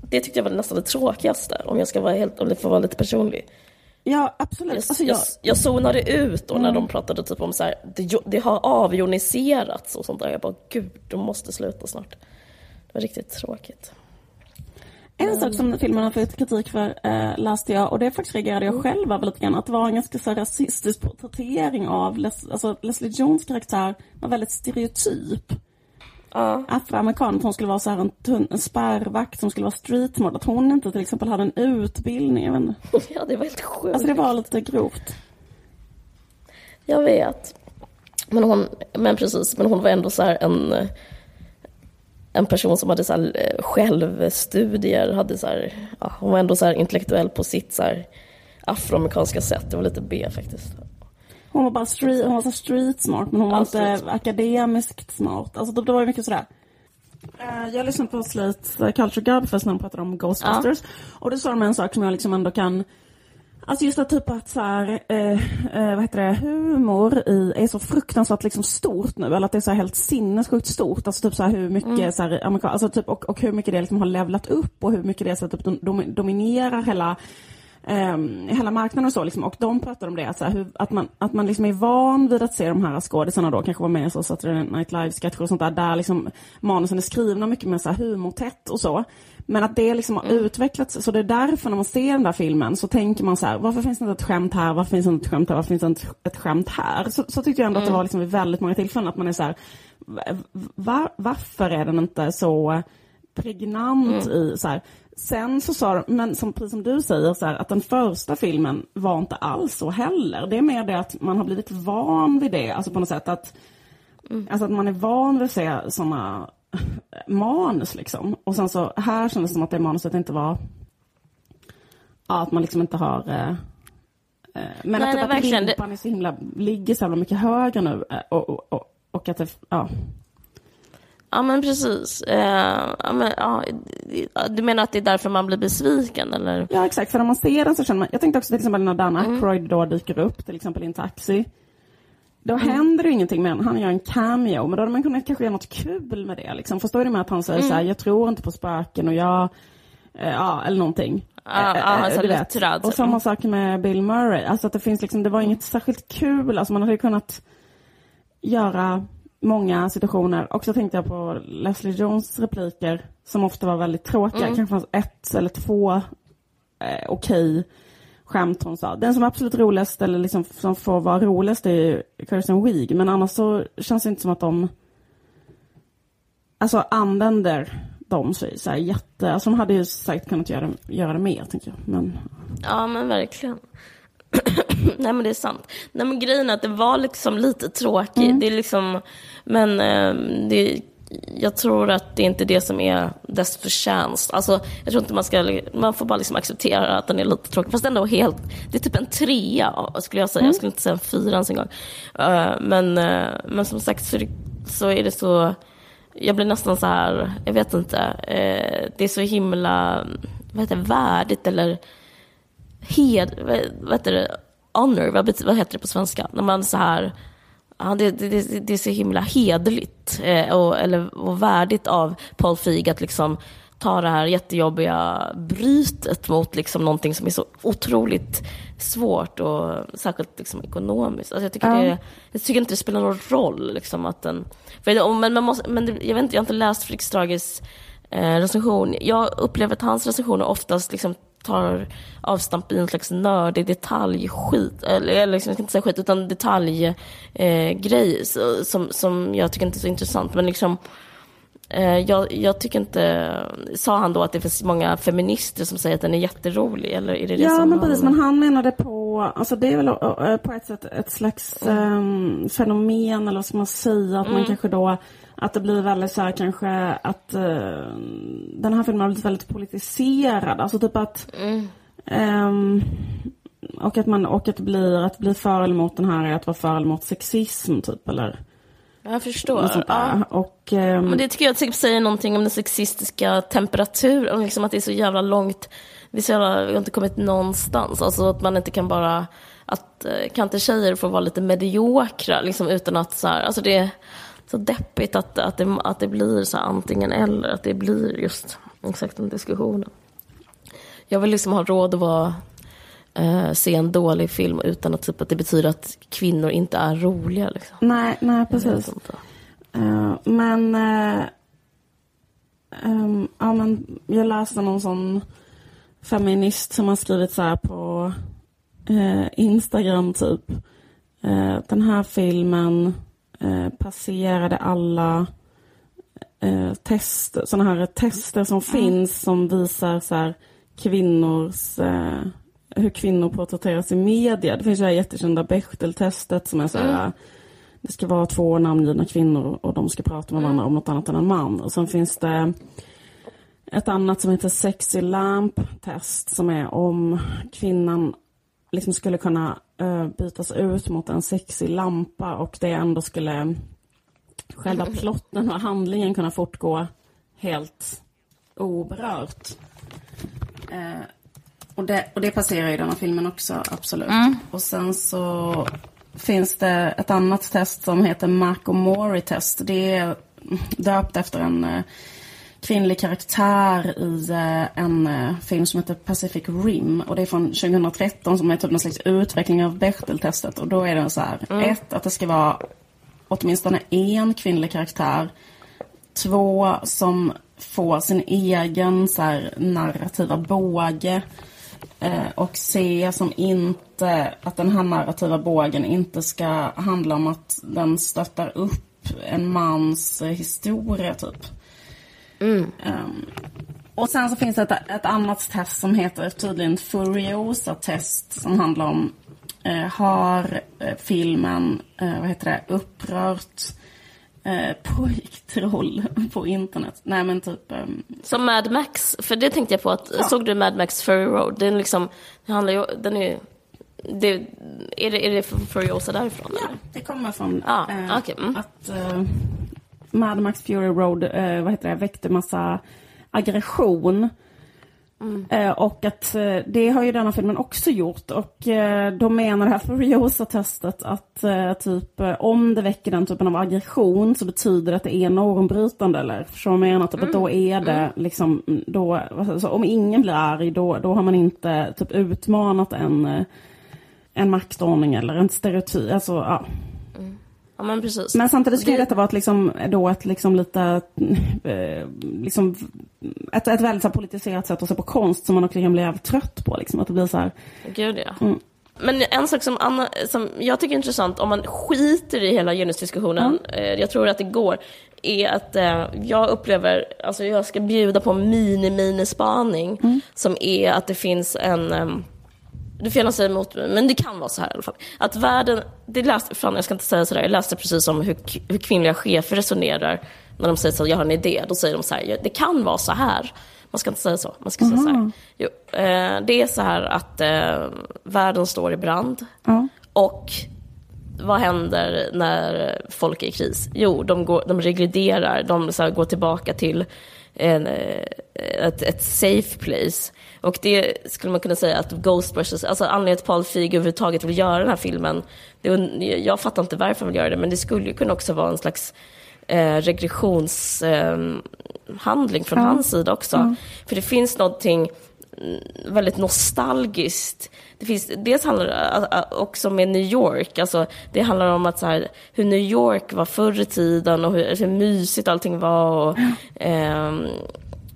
det tyckte jag var nästan det tråkigaste om jag ska vara helt, om det får vara lite personlig. Ja, absolut. Jag, alltså, jag, jag zonade ut då mm. när de pratade typ om så här, det, det har avjoniserats och sånt där. Jag bara, gud, de måste sluta snart. Det var riktigt tråkigt. En sak som filmen har fått kritik för äh, läste jag och det faktiskt reagerade jag själv över lite grann. Att det var en ganska så rasistisk porträttering av Les alltså Leslie Jones karaktär var väldigt stereotyp. Uh. Afroamerikan, hon skulle vara så här en, tunn, en spärrvakt som skulle vara streetmod. Att hon inte till exempel hade en utbildning. Jag vet inte. *laughs* Ja, det var helt sjukt. Alltså det var lite grovt. Jag vet. Men hon, men precis, men hon var ändå så här en en person som hade så här eh, självstudier, hade så här, ja, hon var ändå så här intellektuell på sitt så här afroamerikanska sätt. Det var lite B faktiskt. Hon var bara street, hon var så street smart men hon var ja, inte akademiskt smart. Alltså det, det var ju mycket sådär. Uh, jag lyssnade på Slate Culture Gabfest när de pratade om Ghostbusters. Ja. Och det sa de en sak som jag liksom ändå kan Alltså just det typ att så här, eh, eh, vad heter det, humor i, är så fruktansvärt liksom stort nu, eller att det är så helt sinnessjukt stort. Alltså typ så hur mycket mm. så här, alltså typ, och, och hur mycket det liksom har levlat upp och hur mycket det så typ dom, dominerar hela Um, hela marknaden och så liksom. Och de pratar om det, att, så här, hur, att man, att man liksom är van vid att se de här skådisarna då, kanske var med i Saturday Night Live-sketcher och sånt där, där liksom manusen är skrivna mycket mer så här humortätt och så. Men att det liksom har mm. utvecklats, så det är därför när man ser den där filmen så tänker man så här, varför finns det inte ett skämt här, varför finns det inte ett skämt här, varför finns det inte ett skämt här? Så, så tyckte jag ändå mm. att det mm. var liksom vid väldigt många tillfällen att man är så här, var, varför är den inte så pregnant mm. i så här, Sen så sa de, men som, precis som du säger, så här, att den första filmen var inte alls så heller. Det är mer det att man har blivit van vid det, alltså på något sätt att, mm. alltså att man är van vid att se sådana *laughs* manus liksom. Och sen så här kändes det som att det manuset inte var, ja, att man liksom inte har eh, eh men nej, att, nej, att ribban är så himla, ligger så jävla mycket högre nu eh, och, och, och, och att det, ja. Ja men precis. Eh, ja, men, ja, du menar att det är därför man blir besviken eller? Ja exakt, för när man ser den så känner man, jag tänkte också till exempel när Dan mm. Aykroyd då dyker upp till exempel i en taxi. Då mm. händer det ingenting med Han gör en cameo, men då hade man kunnat kanske göra något kul med det. Liksom. Förstår du med att han säger mm. så här, jag tror inte på spöken och jag, eh, ja, eller någonting. Ja, äh, alltså du vet. Röd, och samma sak med Bill Murray. Alltså att det finns liksom, det var inget särskilt kul. Alltså man hade kunnat göra många situationer. Och så tänkte jag på Leslie Jones repliker som ofta var väldigt tråkiga. Mm. Kanske fanns ett eller två eh, okej okay skämt hon sa. Den som är absolut roligast eller liksom som får vara roligast är ju Kirsten Wiig. Men annars så känns det inte som att de alltså använder de så, så här, jätte, alltså de hade ju säkert kunnat göra, göra det mer, tänker jag. Men... Ja, men verkligen. *clears throat* Nej men det är sant. Nej men grejen är att det var liksom lite tråkigt. Mm. Det är liksom, men eh, det, jag tror att det är inte det som är dess förtjänst. Alltså, jag tror inte man ska, man får bara liksom acceptera att den är lite tråkig. Fast ändå helt, det är typ en trea skulle jag säga. Mm. Jag skulle inte säga en fyra ens en gång. Uh, men, uh, men som sagt så är, det, så är det så, jag blir nästan så här, jag vet inte. Uh, det är så himla, vad heter det, värdigt eller hed, vad heter det, honor, vad, vad heter det på svenska? När man så här, ja, det, det, det är så himla hederligt eh, och, eller, och värdigt av Paul Feig att liksom ta det här jättejobbiga brytet mot liksom någonting som är så otroligt svårt och särskilt liksom ekonomiskt. Alltså jag, tycker mm. det, jag tycker inte det spelar någon roll. Liksom att den, för, men man måste, men jag, vet inte, jag har inte läst Fredrik Strages eh, recension. Jag upplever att hans recensioner oftast liksom tar avstamp i en slags nördig detaljskit, eller, eller liksom, jag ska inte säga skit, utan detaljgrej eh, som, som jag tycker inte är så intressant. Men liksom, eh, jag, jag, tycker inte, sa han då att det finns många feminister som säger att den är jätterolig? Eller är det det ja, men precis, men han menade på, alltså det är väl uh, på ett sätt ett slags um, fenomen, eller vad ska man säga, att mm. man kanske då att det blir väldigt så här kanske att uh, den här filmen har blivit väldigt politiserad. Alltså typ att mm. um, och att man och att det blir att bli för eller mot den här är att vara för eller mot sexism typ eller jag förstår. Ja. Och, um, Men det tycker jag typ säger någonting om den sexistiska temperaturen, liksom att det är så jävla långt, det är så jävla, vi har inte kommit någonstans. Alltså att man inte kan bara, att eh, kan inte tjejer få vara lite mediokra liksom utan att så här, alltså det så deppigt att, att, det, att det blir så antingen eller, att det blir just exakt den diskussionen. Jag vill liksom ha råd att vara, eh, se en dålig film utan att, typ, att det betyder att kvinnor inte är roliga. Liksom. Nej, nej precis. Uh, men, uh, um, ja, men jag läste någon sån feminist som har skrivit så här på uh, Instagram typ. den här filmen passerade alla tester, sådana här tester som mm. finns som visar så här, kvinnors, hur kvinnor porträtteras i media. Det finns ju det här jättekända Bechteltestet som är så här, mm. det ska vara två namngivna kvinnor och de ska prata med varandra om något annat än en man. Och sen finns det ett annat som heter Sexy Lamp test som är om kvinnan liksom skulle kunna uh, bytas ut mot en sexig lampa och det ändå skulle själva plotten och handlingen kunna fortgå helt oberört. Uh, och, det, och det passerar ju den här filmen också, absolut. Mm. Och sen så finns det ett annat test som heter Marco Mori test. Det är döpt efter en uh, kvinnlig karaktär i eh, en eh, film som heter Pacific Rim. Och det är från 2013 som är typ någon slags utveckling av Bechdel-testet. Och då är det så här, mm. ett, att det ska vara åtminstone en kvinnlig karaktär. Två, som får sin egen så här, narrativa båge. Eh, och C, som inte, att den här narrativa bågen inte ska handla om att den stöttar upp en mans historia typ. Mm. Um, och sen så finns det ett, ett, annat test som heter tydligen Furiosa-test som handlar om uh, har uh, filmen, uh, vad heter det, upprört uh, pojktroll på internet. Nej men typ... Um... Som Mad Max, för det tänkte jag på att, ja. såg du Mad Max Fury Road? Den liksom, den handlar ju, den är det, är det, är det Furiosa därifrån? Ja, det kommer från ah, okay. mm. att Mad Max Fury Road eh, vad heter det, väckte massa aggression. Mm. Och att eh, det har ju denna filmen också gjort och eh, de menar det här Furiosa-testet att typ om det väcker den typen av aggression så betyder det att det är normbrytande eller förstår du menar? Typ mm. att då är det mm. liksom, då, alltså, om ingen blir arg då, då har man inte typ utmanat en, en maktordning eller en stereotyp, alltså ja. Ja, men, men samtidigt skulle det... detta vara ett, liksom, då ett liksom lite, *laughs* liksom, ett, ett väldigt så här, politiserat sätt att se på konst som man också kan bli jävligt trött på. Liksom, att det blir så här. Gud ja. Mm. Men en sak som, Anna, som jag tycker är intressant, om man skiter i hela genusdiskussionen, mm. jag tror att det går, är att eh, jag upplever, alltså jag ska bjuda på en mini-mini-spaning, mm. som är att det finns en eh, du får gärna säga emot mig, men det kan vara så här i alla fall. Att världen, det läste, fan jag ska inte säga sådär, jag läste precis om hur, hur kvinnliga chefer resonerar när de säger så jag har en idé, då säger de så här, det kan vara så här. Man ska inte säga så, man ska säga så här. Jo, eh, det är så här att eh, världen står i brand. Mm. Och vad händer när folk är i kris? Jo, de, går, de regrederar, de så här, går tillbaka till en, eh, ett, ett safe place. Och det skulle man kunna säga att Ghostbusters, alltså anledningen till att Paul Feig överhuvudtaget vill göra den här filmen, det, jag fattar inte varför han vill göra det, men det skulle ju kunna också vara en slags eh, regressionshandling eh, från ja. hans sida också. Ja. För det finns någonting väldigt nostalgiskt. Det finns, dels handlar det också med New York, alltså det handlar om att så här, hur New York var förr i tiden och hur, hur mysigt allting var. Och, eh,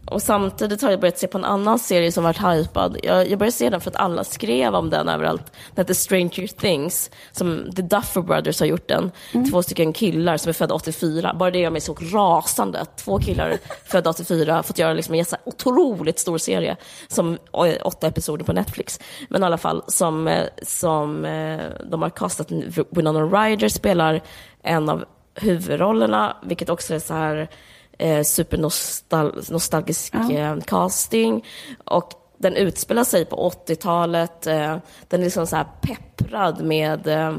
och samtidigt har jag börjat se på en annan serie som varit hypad. Jag, jag började se den för att alla skrev om den överallt. Den heter Stranger Things, som The Duffer Brothers har gjort den. Mm. Två stycken killar som är födda 84. Bara det gör mig så rasande. Två killar *laughs* födda 84 fått göra liksom en otroligt stor serie. Som åtta episoder på Netflix. Men i alla fall, som, eh, som eh, de har castat. Winona Ryder spelar en av huvudrollerna, vilket också är så här eh, supernostalgisk ja. eh, casting. Och den utspelar sig på 80-talet. Eh, den är liksom så här pepprad med eh,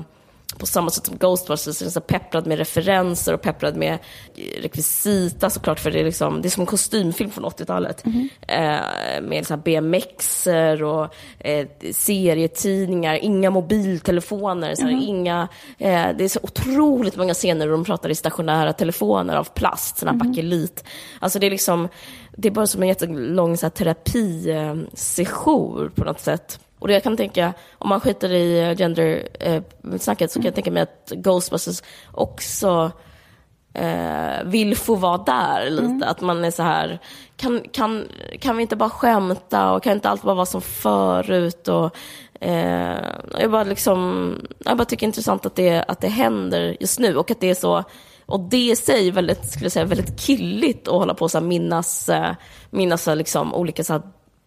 på samma sätt som Ghostbusters, är så pepprad med referenser och pepprad med rekvisita såklart, för det är, liksom, det är som en kostymfilm från 80-talet. Mm eh, med så BMXer och eh, serietidningar, inga mobiltelefoner, så mm inga, eh, det är så otroligt många scener där de pratar i stationära telefoner av plast, sådana mm bakelit. Alltså det är liksom, det är bara som en jättelång så här, terapisession på något sätt. Och jag kan tänka, om man skiter i gender-snacket, eh, så kan jag tänka mig att Ghostbusters också eh, vill få vara där lite. Mm. Att man är så här, kan, kan, kan vi inte bara skämta och kan inte allt bara vara som förut? Och, eh, jag, bara liksom, jag bara tycker det är intressant att det, att det händer just nu och att det är så och det i sig är väldigt, skulle säga, väldigt killigt att hålla på och minnas, eh, minnas liksom, olika så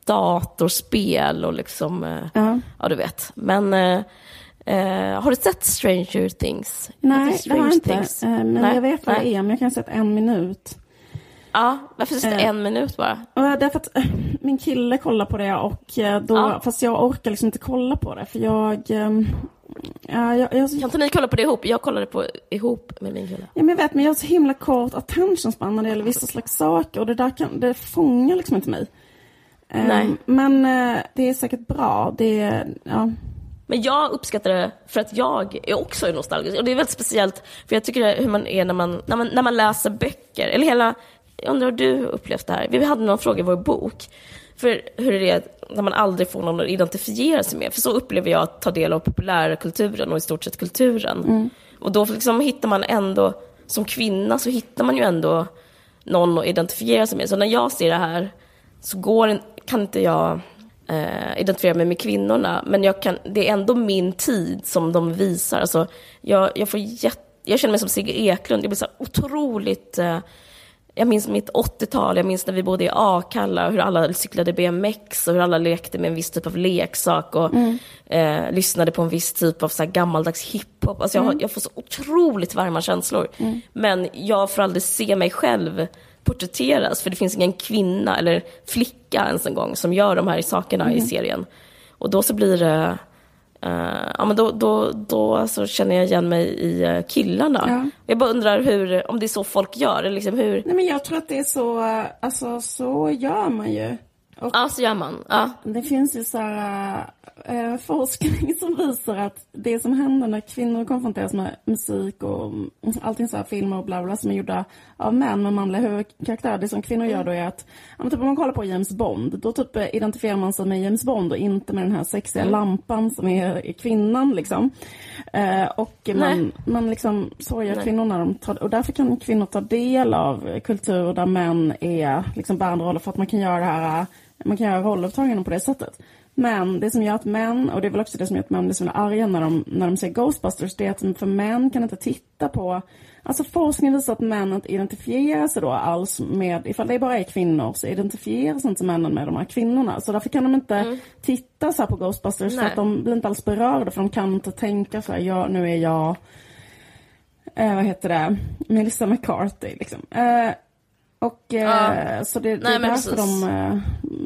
datorspel och liksom, uh-huh. ja du vet. Men uh, uh, har du sett Stranger Things? Nej, Stranger det har jag inte. Things? men Nej. jag vet vad det är, men jag kan ha sett en minut. Ja, varför just en minut bara? Därför att min kille kollar på det och då, ja. fast jag orkar liksom inte kolla på det för jag ehm, Ja, jag, jag, kan inte ni kolla på det ihop? Jag kollade på ihop med min kille. Ja, men jag vet, men jag har så himla kort attention span när det gäller vissa slags saker och det där kan, det fångar liksom inte mig. Nej. Um, men uh, det är säkert bra. Det, ja. Men jag uppskattar det för att jag är också nostalgisk. Och det är väldigt speciellt, för jag tycker det hur man är när man, när man, när man läser böcker. Eller hela, jag undrar hur du upplevt det här. Vi hade någon fråga i vår bok. För hur är det när man aldrig får någon att identifiera sig med? För så upplever jag att ta del av populärkulturen och i stort sett kulturen. Mm. Och då liksom hittar man ändå, som kvinna så hittar man ju ändå någon att identifiera sig med. Så när jag ser det här så går, kan inte jag eh, identifiera mig med kvinnorna, men jag kan, det är ändå min tid som de visar. Alltså, jag, jag, får jätt, jag känner mig som Sigge Eklund, jag blir så otroligt... Eh, jag minns mitt 80-tal, jag minns när vi bodde i Akalla, hur alla cyklade BMX och hur alla lekte med en viss typ av leksak och mm. eh, lyssnade på en viss typ av så här gammaldags hiphop. Alltså jag, mm. jag får så otroligt varma känslor. Mm. Men jag får aldrig se mig själv porträtteras, för det finns ingen kvinna eller flicka ens en gång som gör de här sakerna mm. i serien. Och då så blir det, uh, ja men då, då, då så känner jag igen mig i uh, killarna. Ja. Jag bara undrar hur, om det är så folk gör, eller liksom hur? Nej men jag tror att det är så, alltså så gör man ju. Och ja, så gör man. Ja. Det finns ju så här, äh, forskning som visar att det som händer när kvinnor konfronteras med musik och allting så här filmer och bla bla som är gjorda av män med manliga huvudkaraktärer. Det som kvinnor gör då är att, ja, typ om man kollar på James Bond, då typ identifierar man sig med James Bond och inte med den här sexiga mm. lampan som är, är kvinnan liksom. Eh, och man, man liksom, så gör kvinnor när de tar, och därför kan kvinnor ta del av kultur där män är liksom bärande roller för att man kan göra det här man kan göra rollupptaganden på det sättet. Men det som gör att män, och det är väl också det som gör att män blir så arga när de, när de ser Ghostbusters, det är att för män kan inte titta på Alltså forskning visar att män inte identifierar sig då alls med, ifall det bara är kvinnor så identifierar sig inte männen med de här kvinnorna. Så därför kan de inte mm. titta så på Ghostbusters Nej. för att de blir inte alls berörda för de kan inte tänka så här, ja, nu är jag, eh, vad heter det, Melissa McCarthy liksom. Eh, och eh, ja. så det, det Nej, är därför de eh,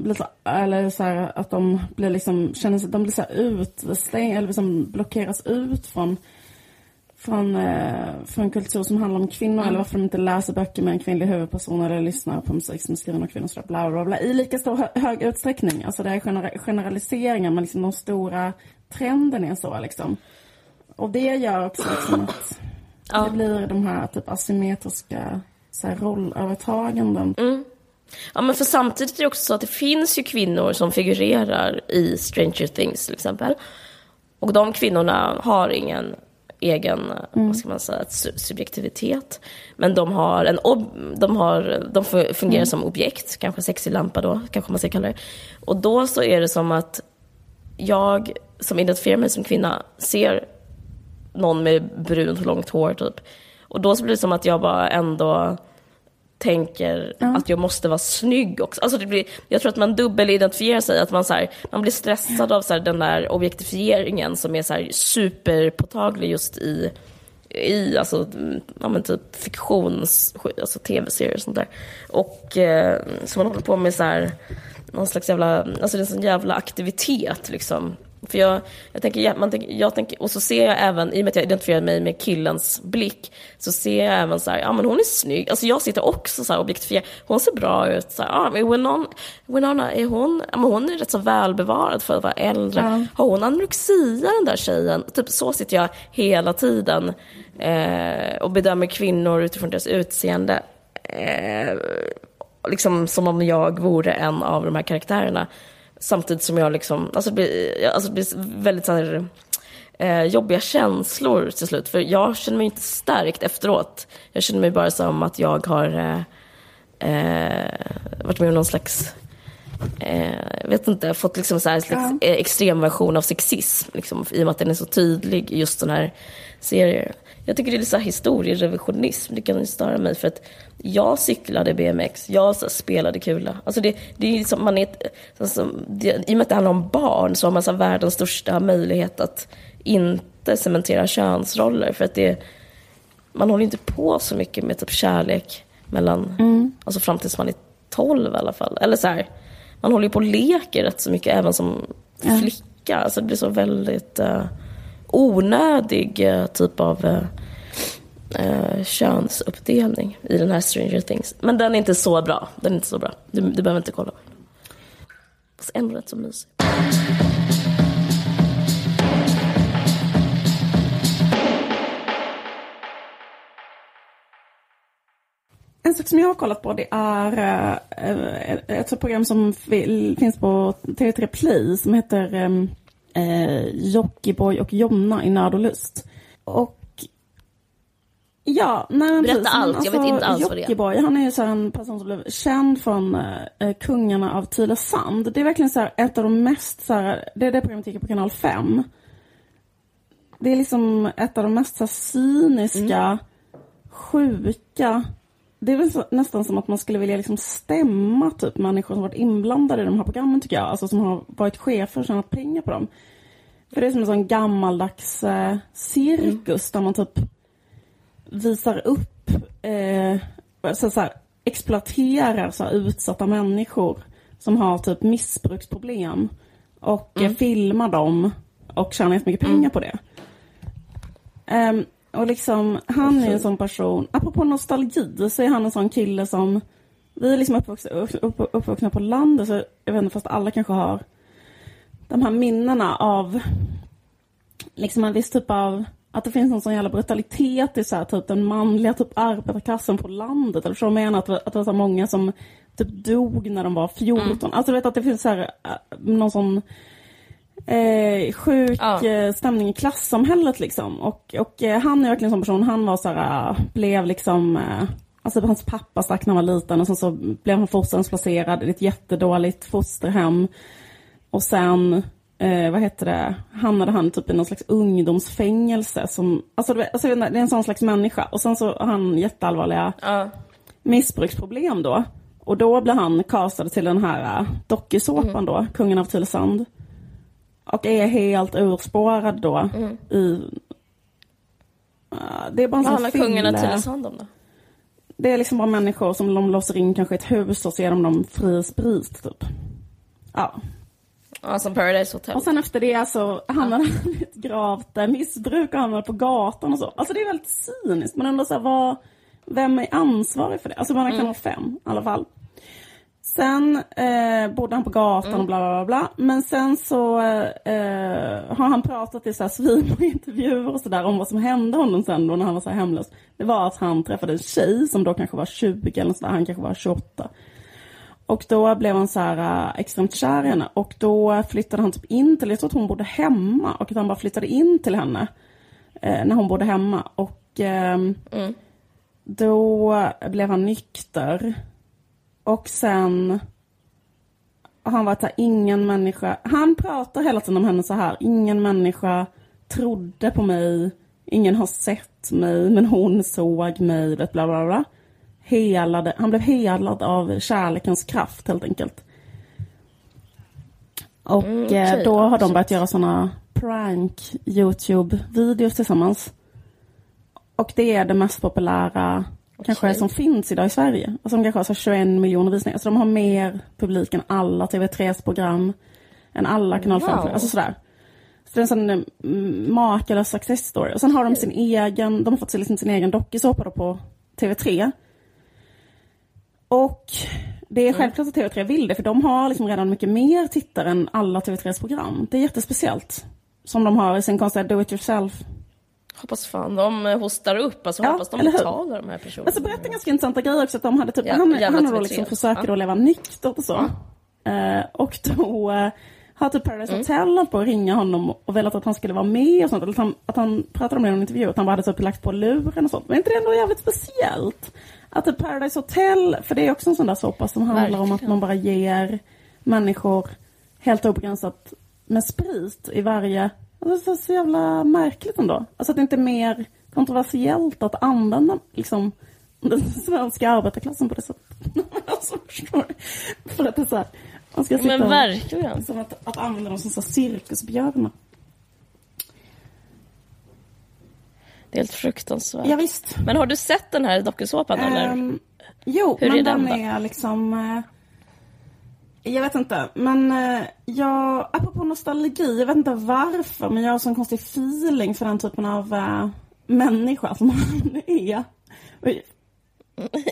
blir så, eller så här, att de blir liksom, känner sig, de blir så här utstängda, eller liksom blockeras ut från från, eh, från kultur som handlar om kvinnor mm. eller varför de inte läser böcker med en kvinnlig huvudperson eller lyssnar på musik som är skriven av kvinnor så bla, bla, bla, i lika stor hö hög utsträckning. Alltså det är gener generaliseringar men liksom de stora trenden är så liksom. Och det gör också liksom att ja. det blir de här typ asymmetriska så här, rollövertaganden. Mm. Ja men för samtidigt är det också så att det finns ju kvinnor som figurerar i Stranger Things till exempel. Och de kvinnorna har ingen egen, mm. vad ska man säga, subjektivitet. Men de har en ob- de, har, de fungerar mm. som objekt, kanske sexig lampa då, kanske man ska kalla det. Och då så är det som att jag som identifierar mig som kvinna ser någon med brunt långt hår typ. Och då så blir det som att jag bara ändå tänker ja. att jag måste vara snygg också. Alltså det blir, jag tror att man dubbelidentifierar sig, att man, så här, man blir stressad av så här, den där objektifieringen som är så här, superpåtaglig just i, i alltså, ja, men typ fiktions, alltså tv-serier och sånt där. Och eh, så man håller på med så här, någon slags jävla, alltså det är en sån jävla aktivitet liksom för jag, jag, tänker, man tänker, jag tänker, och så ser jag även, i och med att jag identifierar mig med killens blick, så ser jag även så här, ja men hon är snygg. Alltså jag sitter också så här objektifierad, hon ser bra ut. Så här, ja, men Winona, Winona, är hon, ja, men hon är rätt så välbevarad för att vara äldre. Ja. Har hon anorexia den där tjejen? Typ så sitter jag hela tiden eh, och bedömer kvinnor utifrån deras utseende. Eh, liksom som om jag vore en av de här karaktärerna. Samtidigt som jag liksom, alltså det blir, alltså det blir väldigt så här, eh, jobbiga känslor till slut. För jag känner mig inte stärkt efteråt. Jag känner mig bara som att jag har eh, eh, varit med om någon slags eh, vet inte, fått liksom så här slags ja. Eh, extrem version av sexism. Liksom, I och med att den är så tydlig i just den här serien. Jag tycker det är lite så här historierevisionism. Det kan störa mig för att jag cyklade BMX, jag så spelade kula. Alltså det, det är liksom, man är, alltså, det, I och med att det handlar om barn så har man så världens största möjlighet att inte cementera könsroller. För att det, man håller inte på så mycket med typ kärlek mellan, mm. alltså fram tills man är 12 i alla fall. Eller så här, man håller ju på och leker rätt så mycket även som ja. flicka. Alltså det blir så väldigt uh, onödig uh, typ av uh, uh, könsuppdelning i den här Stranger Things. Men den är inte så bra. Den är inte så bra. Du, du behöver inte kolla. Fast ändå rätt så mysig. En sak som jag har kollat på det är äh, ett program som finns på TV3 Play som heter äh, Jockiboi och Jonna i Nörd och Lust. Och Ja, nej Berätta precis. allt, alltså, jag vet alltså, inte alls vad det är. Jockiboi, han är ju så en person som blev känd från äh, Kungarna av Tylösand. Det är verkligen så här, ett av de mest, så här, det är det programmet gick på kanal 5. Det är liksom ett av de mest så här, cyniska, mm. sjuka det är väl så, nästan som att man skulle vilja liksom stämma typ människor som varit inblandade i de här programmen tycker jag. Alltså som har varit chefer och tjänat pengar på dem. För det är som en sån gammaldags eh, cirkus mm. där man typ visar upp, eh, så, så här, exploaterar så här, utsatta människor som har typ missbruksproblem och mm. eh, filmar dem och tjänar jättemycket pengar mm. på det. Um, och liksom, han är en sån person, apropå nostalgi, så är han en sån kille som, vi är liksom uppvuxna, upp, uppvuxna på landet, så jag vet inte, fast alla kanske har de här minnena av liksom en viss typ av, att det finns en sån jävla brutalitet i så här, typ den manliga typ arbetarklassen på landet. Eller så menar att, att det var så många som typ dog när de var 14. Mm. Alltså vet att det finns så här, äh, någon sån eh, sjuk ja. Eh, stämning i klassamhället liksom. Och, och eh, han är verkligen en sån person, han var så här, eh, blev liksom eh, Alltså hans pappa stack när han var liten och sen så blev han fosterhemsplacerad i ett jättedåligt fosterhem. Och sen, eh, vad heter det, hamnade han typ i någon slags ungdomsfängelse. Som, alltså, det, alltså, det är en sån slags människa. Och sen så har han jätteallvarliga Ja. missbruksproblem då. Och då blir han castad till den här uh, dokusåpan då, Kungen av Tylösand. Och är helt urspårad då i... Uh, det är bara en Vad handlar fylle- Tylösand om då? Det är liksom bara människor som de låser in kanske i ett hus och så ger de dem fri sprit typ. Ja. Ja, som Paradise Hotel. Och sen efter det så hamnade han i ett gravt eh, missbruk och hamnade på gatan och så. Alltså det är väldigt cyniskt men ändå så här, vad, vem är ansvarig för det? Alltså man kan vara fem i alla fall. Sen eh, bodde han på gatan och bla bla bla. bla. Men sen så eh, har han pratat i så här svinmånga intervjuer och sådär om vad som hände honom sen då när han var så här hemlös. Det var att han träffade en tjej som då kanske var 20 eller sådär, han kanske var 28. Och då blev han så här äh, extremt kär i henne och då flyttade han typ in till, jag tror att hon bodde hemma och att han bara flyttade in till henne eh, när hon bodde hemma och ehm, då blev han nykter och sen har han varit här, ingen människa, han pratar hela tiden om henne så här, ingen människa trodde på mig, ingen har sett mig, men hon såg mig, vet, bla bla bla. Helade, han blev helad av kärlekens kraft helt enkelt. Och Mm, eh, okej, då har de börjat göra såna prank YouTube-videos tillsammans. Och det är det mest populära kanske Okej. som finns idag i Sverige. Alltså de kanske har så 21 miljoner visningar. Så de har mer publik än alla TV3s program. Än alla kanal 5 Wow. Alltså sådär. Så det är en sån mm, makalös success story. Och sen har de sin egen, de har fått liksom sin egen dokusåpa på TV3. Och det är självklart att TV3 vill det, för de har liksom redan mycket mer tittare än alla TV3s program. Det är jättespeciellt. Som de har i sin konstiga do it yourself. Hoppas fan de eh, hostar upp, alltså Ja, hoppas de betalar de här personerna. Men så berättar ganska intressanta grejer också, att de hade typ, Ja, han, han då TV3. liksom försöker Ja. då leva nyktert och så. Eh, och då eh, har typ Paradise Mm. Hotel hållit på att ringa honom och velat att han skulle vara med och sånt. Eller att han, att han pratade om det i en intervju, att han bara hade typ lagt på luren och sånt. Men är inte det ändå jävligt speciellt? Att typ Paradise Hotel, för det är också en sån där såpa som handlar om att Verkligen. man bara ger människor helt obegränsat med sprit i varje... Alltså, det är så jävla märkligt ändå. Alltså att det inte är mer kontroversiellt att använda liksom den svenska arbetarklassen på det sättet. *laughs* alltså, förstår? För att det är så här, man ska sitta Men och- verkligen. Som att, att använda dem som så cirkusbjörnar. Det är helt fruktansvärt. Ja, visst. Men har du sett den här dokusåpan eller? Ehm, jo, Hur men är den den är liksom... eh, jag vet inte, men uh, jag, apropå nostalgi, jag vet inte varför, men jag har sån konstig feeling för den typen av uh, människa som han är. *laughs*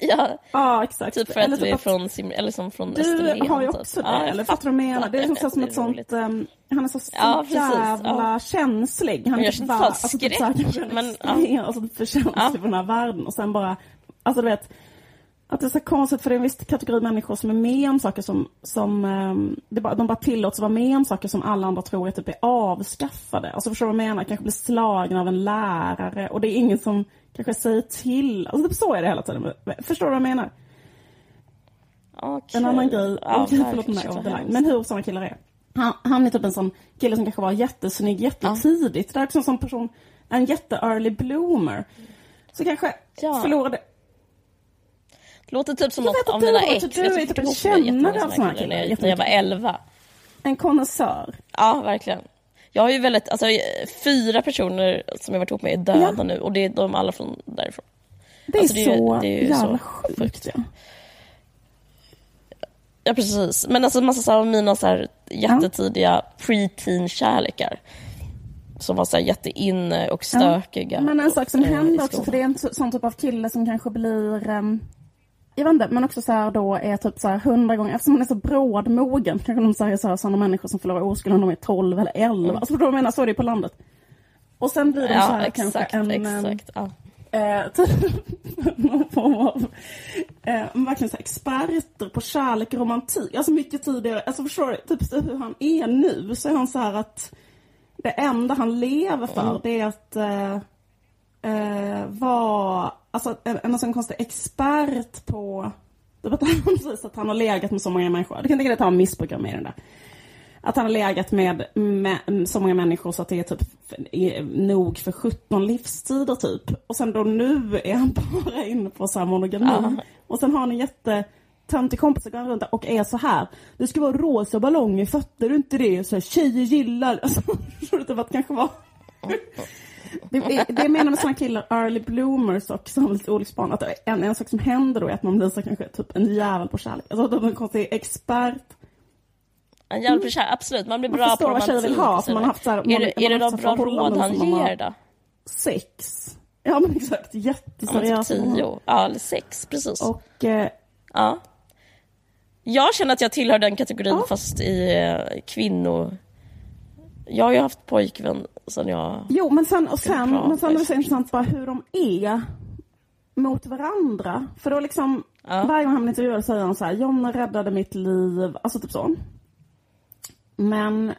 Ja, Ja, exakt. typ för Eller att vi är att- från, Sim- eller som från Du Österlen. har ju typ. också det, Ja, jag eller fattar du vad jag menar? Det är liksom som ett är sånt, um, han är så, så Ja, jävla ja. känslig. Han är typ bara- alltså, typ så här, men, extrem, *laughs* alltså typ för känslig Ja. för den här världen och sen bara, alltså du vet, att det är så konstigt för det är en viss kategori människor som är med om saker som, som um, det bara, de bara tillåts vara med om saker som alla andra tror är typ är avskaffade. Alltså förstår du vad jag menar? Kanske blir slagna av en lärare och det är ingen som kanske säger till. Alltså typ så är det hela tiden. Förstår du vad jag menar? Okej. En annan grej, Ja, okej förlåt mig, line. men hur sådana killar är. Han, han är typ en sån kille som kanske var jättesnygg jättetidigt. Det är också en sån person, en jätte-early bloomer. Så kanske Ja. förlorade, låter typ som Jag något av du mina ex. du Jag typ fick en ihop med kännare jättemånga av såna såna här killar, när jag- jag var elva. en konnässör. Ja, verkligen. Jag har ju väldigt, alltså fyra personer som jag varit ihop med är döda Ja. nu och det är de alla från därifrån. Det är Alltså, det är så det är ju jävla så sjukt. Ja. Ja precis, men alltså massa så här, av mina så här jättetidiga pre-teen kärlekar. Som var så här jätteinne och stökiga. Men en sak som eh, händer också, för det är en så- sån typ av kille som kanske blir um, jag vet inte, men också så här då är typ så här hundra gånger, eftersom man är så brådmogen, kanske de säger så här, sådana människor som förlorar oskulden de är 12 eller 11. Alltså för då menar, så är det på landet. Och sen blir de så Ja, här exakt, kanske en... ehm, exakt. Ja. Eh, *laughs* typ någon form av eh, verkligen så här experter på kärlek och romantik. Alltså mycket tidigare, alltså förstår du, typ hur han är nu så är han så här att det enda han lever för Mm. det är att eh, eh, vara, alltså en, en sån konstig expert på, det var han *laughs* precis att han har legat med så många människor. Du kan tänka dig att han missbrukar med den där. att han har legat med, med så många människor så att det är typ är nog för 17 livstider typ. Och sen då nu är han *laughs* bara inne på så här monogami. Ja. Och sen har han en jätte töntig kompis som går runt och är så här. Det ska vara rosa ballonger, fattar du inte det? Så här, tjejer gillar... *laughs* Alltså, du typ att det kanske var... Det, jag menar med såna killar, early bloomers och som lite olycksbarn, att en, en sak som händer då är att man blir så kanske typ en jävel på kärlek. Alltså de är en konstig expert. En jävla kär, absolut. Man blir Man bra förstår på vad tjejer vill romantik ha, man har haft så här- är, man- det, man är det så bra råd han man ger då? Sex. Ja men exakt, Ja, typ tio. Ja, eller sex, precis. Och eh, Ja. Jag känner att jag tillhör den kategorin Ja. fast i eh, kvinnor... Jag har ju haft pojkvän sen jag... Jo, men sen, och sen, men sen är det så intressant bara hur de är mot varandra. För då liksom, Ja. varje gång han blir intervjuad säger han så här, John räddade mitt liv, alltså typ så. Men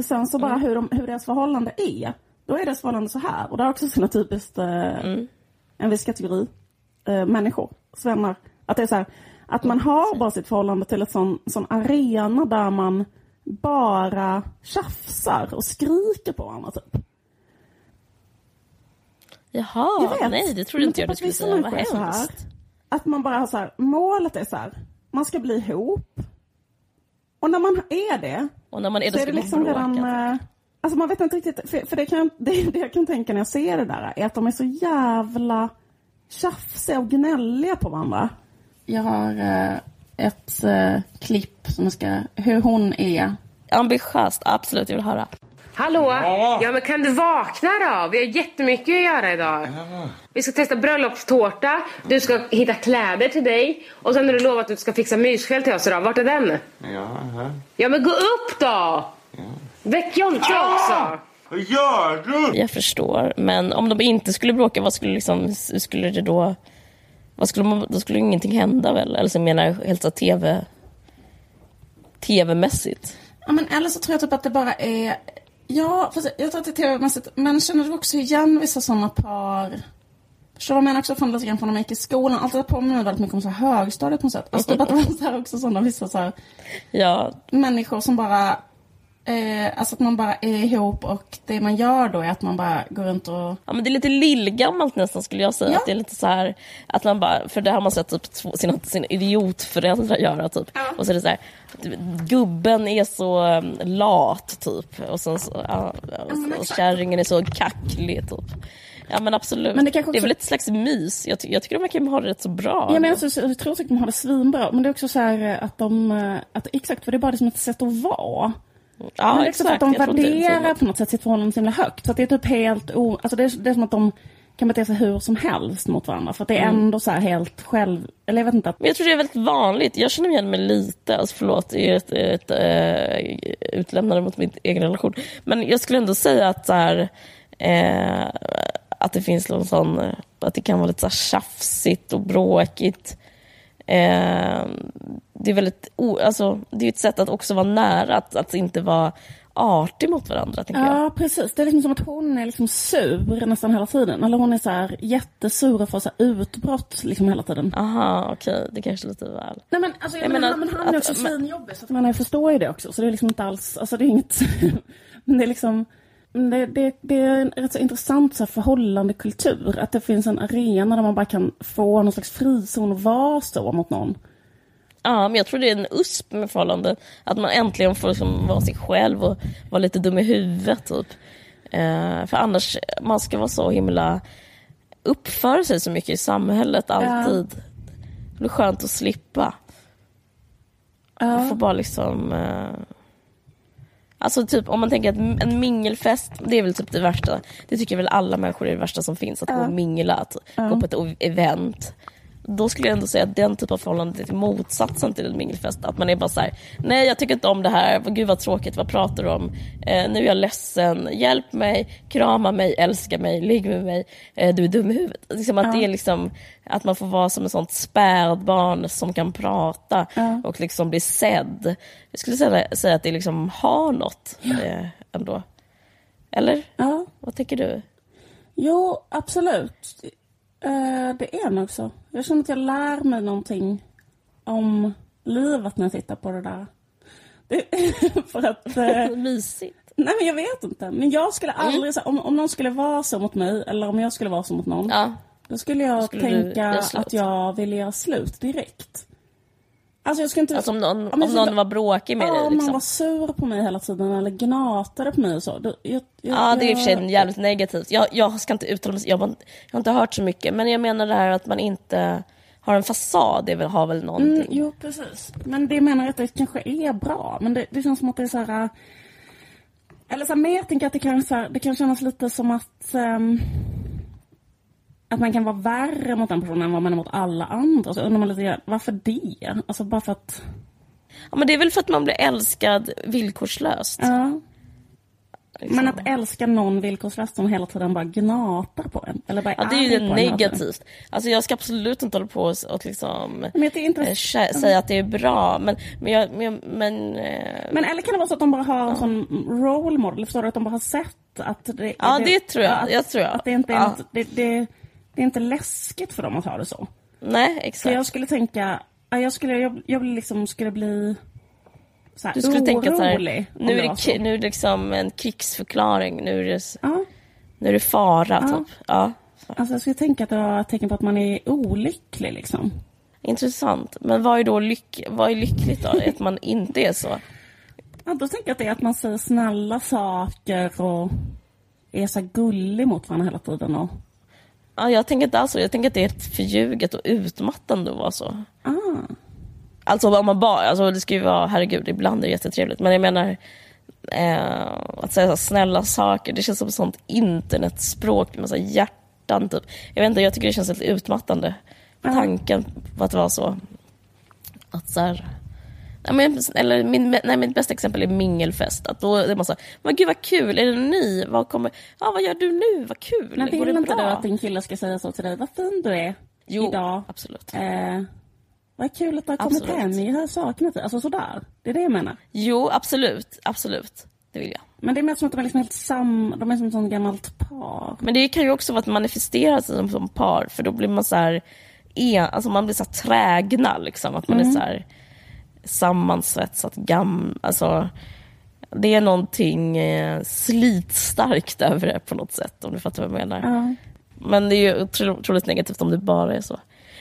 sen så bara Mm. hur, de, hur deras förhållande är, då är deras förhållande så här. Och det är också sina typiskt eh, Mm. en viss kategori eh, människor, svennar. Att det är så här, att man har bara sitt förhållande till ett sån, sån arena där man bara tjafsar och skriker på varandra typ. Jaha, Jag vet. nej det trodde inte jag typ du att skulle säga. Vad så hemskt. Att man bara har så här, målet är så här, man ska bli ihop. Och när man är det, Och när man är så det är det liksom bråka. redan... eh, Alltså man vet inte riktigt, för, för det, kan, *laughs* det, det jag kan tänka när jag ser det där är att de är så jävla tjafsiga och gnälliga på varandra. Jag har eh, ett eh, klipp som ska, hur hon är. Ambitiöst, absolut, jag vill höra. Hallå? Ja. men kan du vakna då? Vi har jättemycket att göra idag. Vi ska testa bröllopstårta, du ska hitta kläder till dig och sen har du lovat att du ska fixa myskväll till oss idag. Vart är den? Ja, här. Ja men gå upp då! Väck Jonte också! Vad gör du? Jag förstår, men om de inte skulle bråka, vad skulle liksom, skulle det då... Vad skulle man, då skulle ingenting hända väl? Eller så menar jag helt så tv... Tv-mässigt. Ja, men eller så tror jag typ att det bara är... Ja, fast jag tror att det är tv-mässigt. Men känner du också igen vissa sådana par? Förstår du vad jag menar också från lite grann från när man gick i skolan? Allt det påminner väldigt mycket om så här högstadiet på något sätt. Alltså typ att det var så här också sådana vissa så här Ja, människor som bara... Eh, alltså att man bara är ihop och det man gör då är att man bara går runt och... Ja men det är lite lillgammalt nästan skulle jag säga. Ja. Att det är lite så här, att man bara, för det har man sett typ sina, sina idiotföräldrar göra typ. Och så är det så här, gubben är så um, lat typ. Och sen så, ja, och, men och kärringen är så kacklig typ. Ja men absolut. Men det kanske är också- väl ett slags mys. Jag, ty- jag tycker de kan ha det rätt så bra. Jag, menar, så, jag tror att de har det svinbra. Men det är också så här eh, att de... eh, Att, exakt, för det är bara det som ett sätt att vara. Ja, men för att de Jag värderar på något sätt sitt förhållande så himla högt. Så det är typ helt o... Alltså det är, det är som att de kan bete sig hur som helst mot varandra. För att det är Mm. ändå så här helt själv... Eller jag vet inte. Att, Men jag tror det är väldigt vanligt. Jag känner igen mig lite. Alltså förlåt, det är ett, ett, ett utlämnande mot min egen relation. Men jag skulle ändå säga att så här, eh, att det finns någon sån, eh, att det kan vara lite så här tjafsigt och bråkigt. Eh, det är väldigt, o, alltså, det är ett sätt att också vara nära, att, att inte vara artig mot varandra, tänker jag. ja, precis. Det är liksom som att hon är liksom sur nästan hela tiden. Eller hon är så här jättesur och får så utbrott liksom hela tiden. Aha, okej, det kanske är lite väl. Nej men, alltså, jag Jag menar, men han är att- också men- svinjobbig så att man jag förstår ju det också. Så det är liksom inte alls, alltså det är inget, *laughs* men det är liksom, men det, det, det är en rätt så intressant så här förhållandekultur. Att det finns en arena där man bara kan få någon slags frizon och vara så mot någon. Ja, men jag tror det är en USP med förhållande. Att man äntligen får liksom vara sig själv och vara lite dum i huvudet. Typ. Eh, för annars, man ska vara så himla... Uppföra sig så mycket i samhället alltid. Det blir skönt att slippa. Man får bara liksom... Eh, alltså typ om man tänker att en mingelfest, det är väl typ det värsta. Det tycker väl alla människor är det värsta som finns. Att gå och mingla, att gå på ett event. Då skulle jag ändå säga att den typ av förhållande är motsatsen till en mingelfest. Att man är bara så här: nej jag tycker inte om det här, gud vad tråkigt, vad pratar du om? Eh, nu är jag ledsen, hjälp mig, krama mig, älska mig, ligg med mig, eh, du är dum i huvudet. Liksom att det är liksom, att man får vara som ett sånt spädbarn som kan prata och liksom bli sedd. Jag skulle säga, säga att det liksom har något eh, ändå. Eller? Ja, Vad tänker du? jo absolut. Eh, det är nog så. Jag känner att jag lär mig någonting om livet när jag tittar på det där. Det- *laughs* för att... Eh, *laughs* Mysigt. nej men jag vet inte. Men jag skulle aldrig, så, om, om någon skulle vara så mot mig, eller om jag skulle vara så mot någon. Ja. Då skulle jag skulle du tänka att jag ville göra slut direkt. Alltså jag skulle inte... Alltså om någon, Ja, men om någon var bråkig med Ja, dig om någon liksom. var sur på mig hela tiden eller gnatade på mig och så. Jag, jag, Ja, det är i och för sig jävligt negativt. Jag, jag ska inte uttala mig, jag, har- jag har inte hört så mycket. Men jag menar det här att man inte har en fasad, det väl- har väl någonting. Mm, jo, precis. Men det menar jag att det kanske är bra. Men det, det känns som att det är så här... äh, Eller så här, tänker jag att det kan, så här, det kan kännas lite som att... ehm, att man kan vara värre mot den personen än vad man är mot alla andra. Så undrar man lite grann, varför det? Alltså bara för att... Ja, men det är väl för att man blir älskad villkorslöst. Ja. liksom. Men att älska någon villkorslöst som hela tiden bara gnatar på en. Eller bara Ja, det är ju det negativt. Alltså jag ska absolut inte hålla på och, och liksom kä- säga att det är bra. Men, men, jag, men, men, eh, Men eller kan det vara så att de bara har en sån role model? Förstår du? Att de bara har sett att det... Ja, det tror jag. Att, Jag tror jag. Att det inte är, Ja. det, det, det är inte läskigt för dem att ha det så. nej, Så exakt. jag skulle tänka... ja, Jag skulle, jag, jag liksom skulle bli så här, Du skulle tänka så här, orolig nu är, det så. nu är det liksom en krigsförklaring. Nu är det, Ja, nu är det fara, Ja. typ. Ja. alltså jag skulle tänka att det var ett tecken på att man är olycklig liksom. Intressant. Men vad är då lyck, vad är lyckligt då? att man inte är så? Ja, då tänker jag att det är att man säger snälla saker och är så gullig mot varandra hela tiden. Och, Ja, jag tänker inte alls så. Jag tänker att det är ett förljuget och utmattande att vara så. ah, Alltså om man bara, alltså det ska ju vara, herregud, ibland är det jättetrevligt. Men jag menar, eh, att säga så snälla saker, det känns som ett sånt internetspråk med massa hjärtan typ. Jag vet inte, jag tycker det känns lite utmattande. Tanken på att vara så. Att så här, men, eller min, nej, mitt bästa exempel är mingelfest. Att då är man så här, men gud vad kul, är det ny? Vad, kommer, ja, vad gör du nu? Vad kul, men går vill inte du att din kille ska säga så till dig? Vad fin du är Jo, idag. absolut. Eh, vad kul att du har kommit Absolut. hem. Jag har saknat dig. Alltså sådär. Det är det jag menar. Jo, absolut, absolut. Det vill jag. Men det är mer som att de är liksom helt sam... De är som ett sånt gammalt par. Men det kan ju också vara att manifestera sig som, som par, för då blir man så här, en, alltså man blir så här trägna, liksom. Att man är så här sammansvetsat, gam, alltså det är någonting eh, slitstarkt över det på något sätt, om du fattar vad jag menar. Ja. Men det är ju otro- otroligt negativt om det bara är så.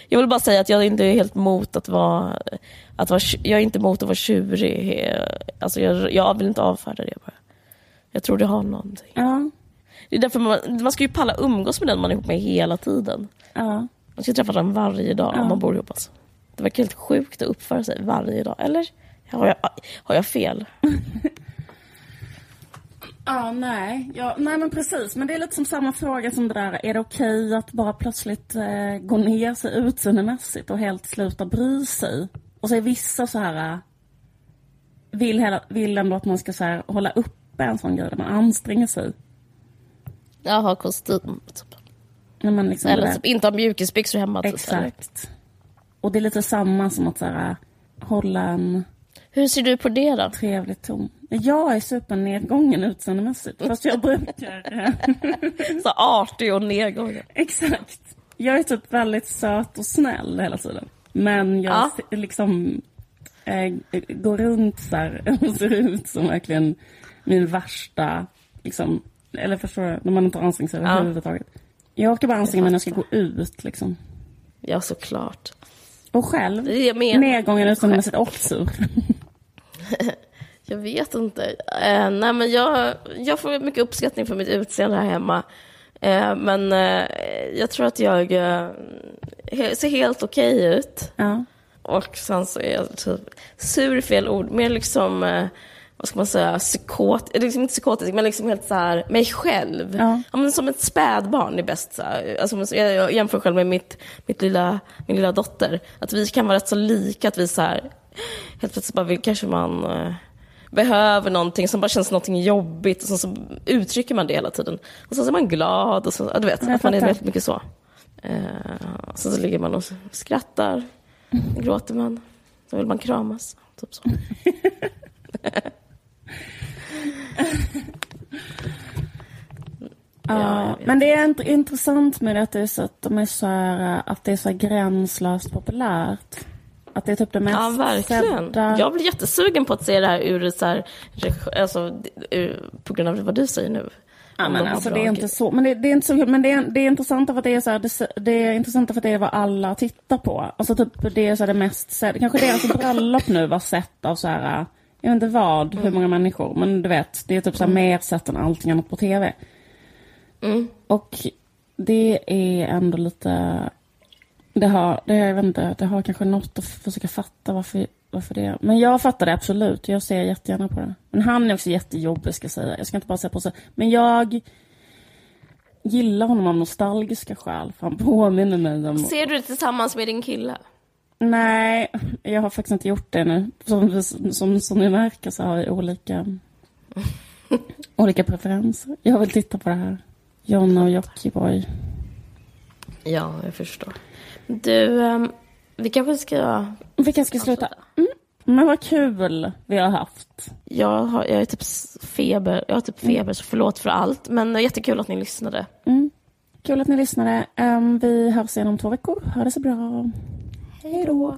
Jag vill bara säga att jag inte är helt emot att vara, att vara jag är inte emot att vara tjurig. Alltså jag, jag vill inte avfärda det bara. Jag tror det har någonting. Ja. Det är därför man, man ska ju palla umgås med den man är ihop med hela tiden. Ja. Man ska träffa den varje dag om man bor ihop. Alltså. Det verkar helt sjukt att uppföra sig varje dag. Eller? Har jag, har jag fel? *laughs* Ja, nej. Ja, nej, men precis. Men det är lite som samma fråga som det där. Är det okej att bara plötsligt eh, gå ner sig utseendemässigt och helt sluta bry sig? Och så är vissa så här... eh, Vill, hela, vill ändå att man ska så här, hålla uppe en sån grej där man anstränger sig. Jag har kostym. Typ. När man liksom Eller typ, inte ha mjukisbyxor hemma. Typ? Exakt. Och det är lite samma som att så här, hålla en Hur ser du på det då? trevlig ton. Jag är supernedgången utseendemässigt. Fast jag brukar... eh, *laughs* Så artig och nedgången. Exakt. Jag är typ väldigt söt och snäll hela tiden. Men jag Ja. liksom eh, går runt så här *laughs* och ser ut som verkligen min värsta, liksom, eller förstår du, när man inte har ansträngt sig Ja. överhuvudtaget. Jag orkar bara anstränga mig när jag ska gå ut liksom. Ja, såklart. Och själv, jag menar. nedgången utseendemässigt och sur. Jag vet inte. Eh, nej, men jag, jag får mycket uppskattning för mitt utseende här hemma. Eh, men eh, jag tror att jag eh, ser helt okej ut. Ja. Och sen så är jag typ sur, fel ord, mer liksom, eh, vad ska man säga, psykot, liksom inte psykotisk, men liksom helt så här, mig själv. Ja. men som ett spädbarn är bäst. Så här. Alltså, jag, jag jämför själv med mitt, mitt lilla, min lilla dotter. Att vi kan vara rätt så lika, att vi så här, helt plötsligt bara vill, kanske man eh, behöver någonting som bara känns någonting jobbigt och så, så uttrycker man det hela tiden. Och så är man glad och så, ja, du vet, att man är väldigt mycket så. Eh, så, så ligger man och skrattar, gråter man, så vill man kramas. Typ så. *laughs* Ja, men det är int- intressant med det att det är så att de är så här, att det är så gränslöst populärt. Att det är typ det mest Ja, verkligen. sedda. Jag blir jättesugen på att se det här ur så här, alltså, ur, på grund av vad du säger nu. Ja, men de alltså, det är inte så, men det, det är inte så. Men det är, det är intressant för att det är så här, det, det är intressant för att det är vad alla tittar på. Alltså typ det är så här det mest sedda. Kanske deras bröllop nu var sett av så här, jag vet inte vad, hur många människor. Men du vet, det är typ så här mer sett än allting annat på tv. Mm. Och det är ändå lite, det har, det, jag vet inte, det har kanske något att försöka fatta varför, varför det är. Men jag fattar det absolut, jag ser jättegärna på det. Men han är också jättejobbig ska jag säga. Jag ska inte bara säga på så. Men jag gillar honom av nostalgiska skäl. För han påminner mig om... Ser du det tillsammans med din kille? Nej, jag har faktiskt inte gjort det nu. Som, som, som ni märker så har vi olika, *laughs* olika preferenser. Jag vill titta på det här. Jonna och Jockiboi. Ja, jag förstår. Du, ehm, vi kanske ska... Vi kanske ska sluta. Mm. Men vad kul vi har haft. Jag har, jag är typ feber, jag har typ feber, så förlåt för allt. Men jättekul att ni lyssnade. Mm. Kul att ni lyssnade. Um, vi hörs igen om två veckor. Ha det så bra. Hej då!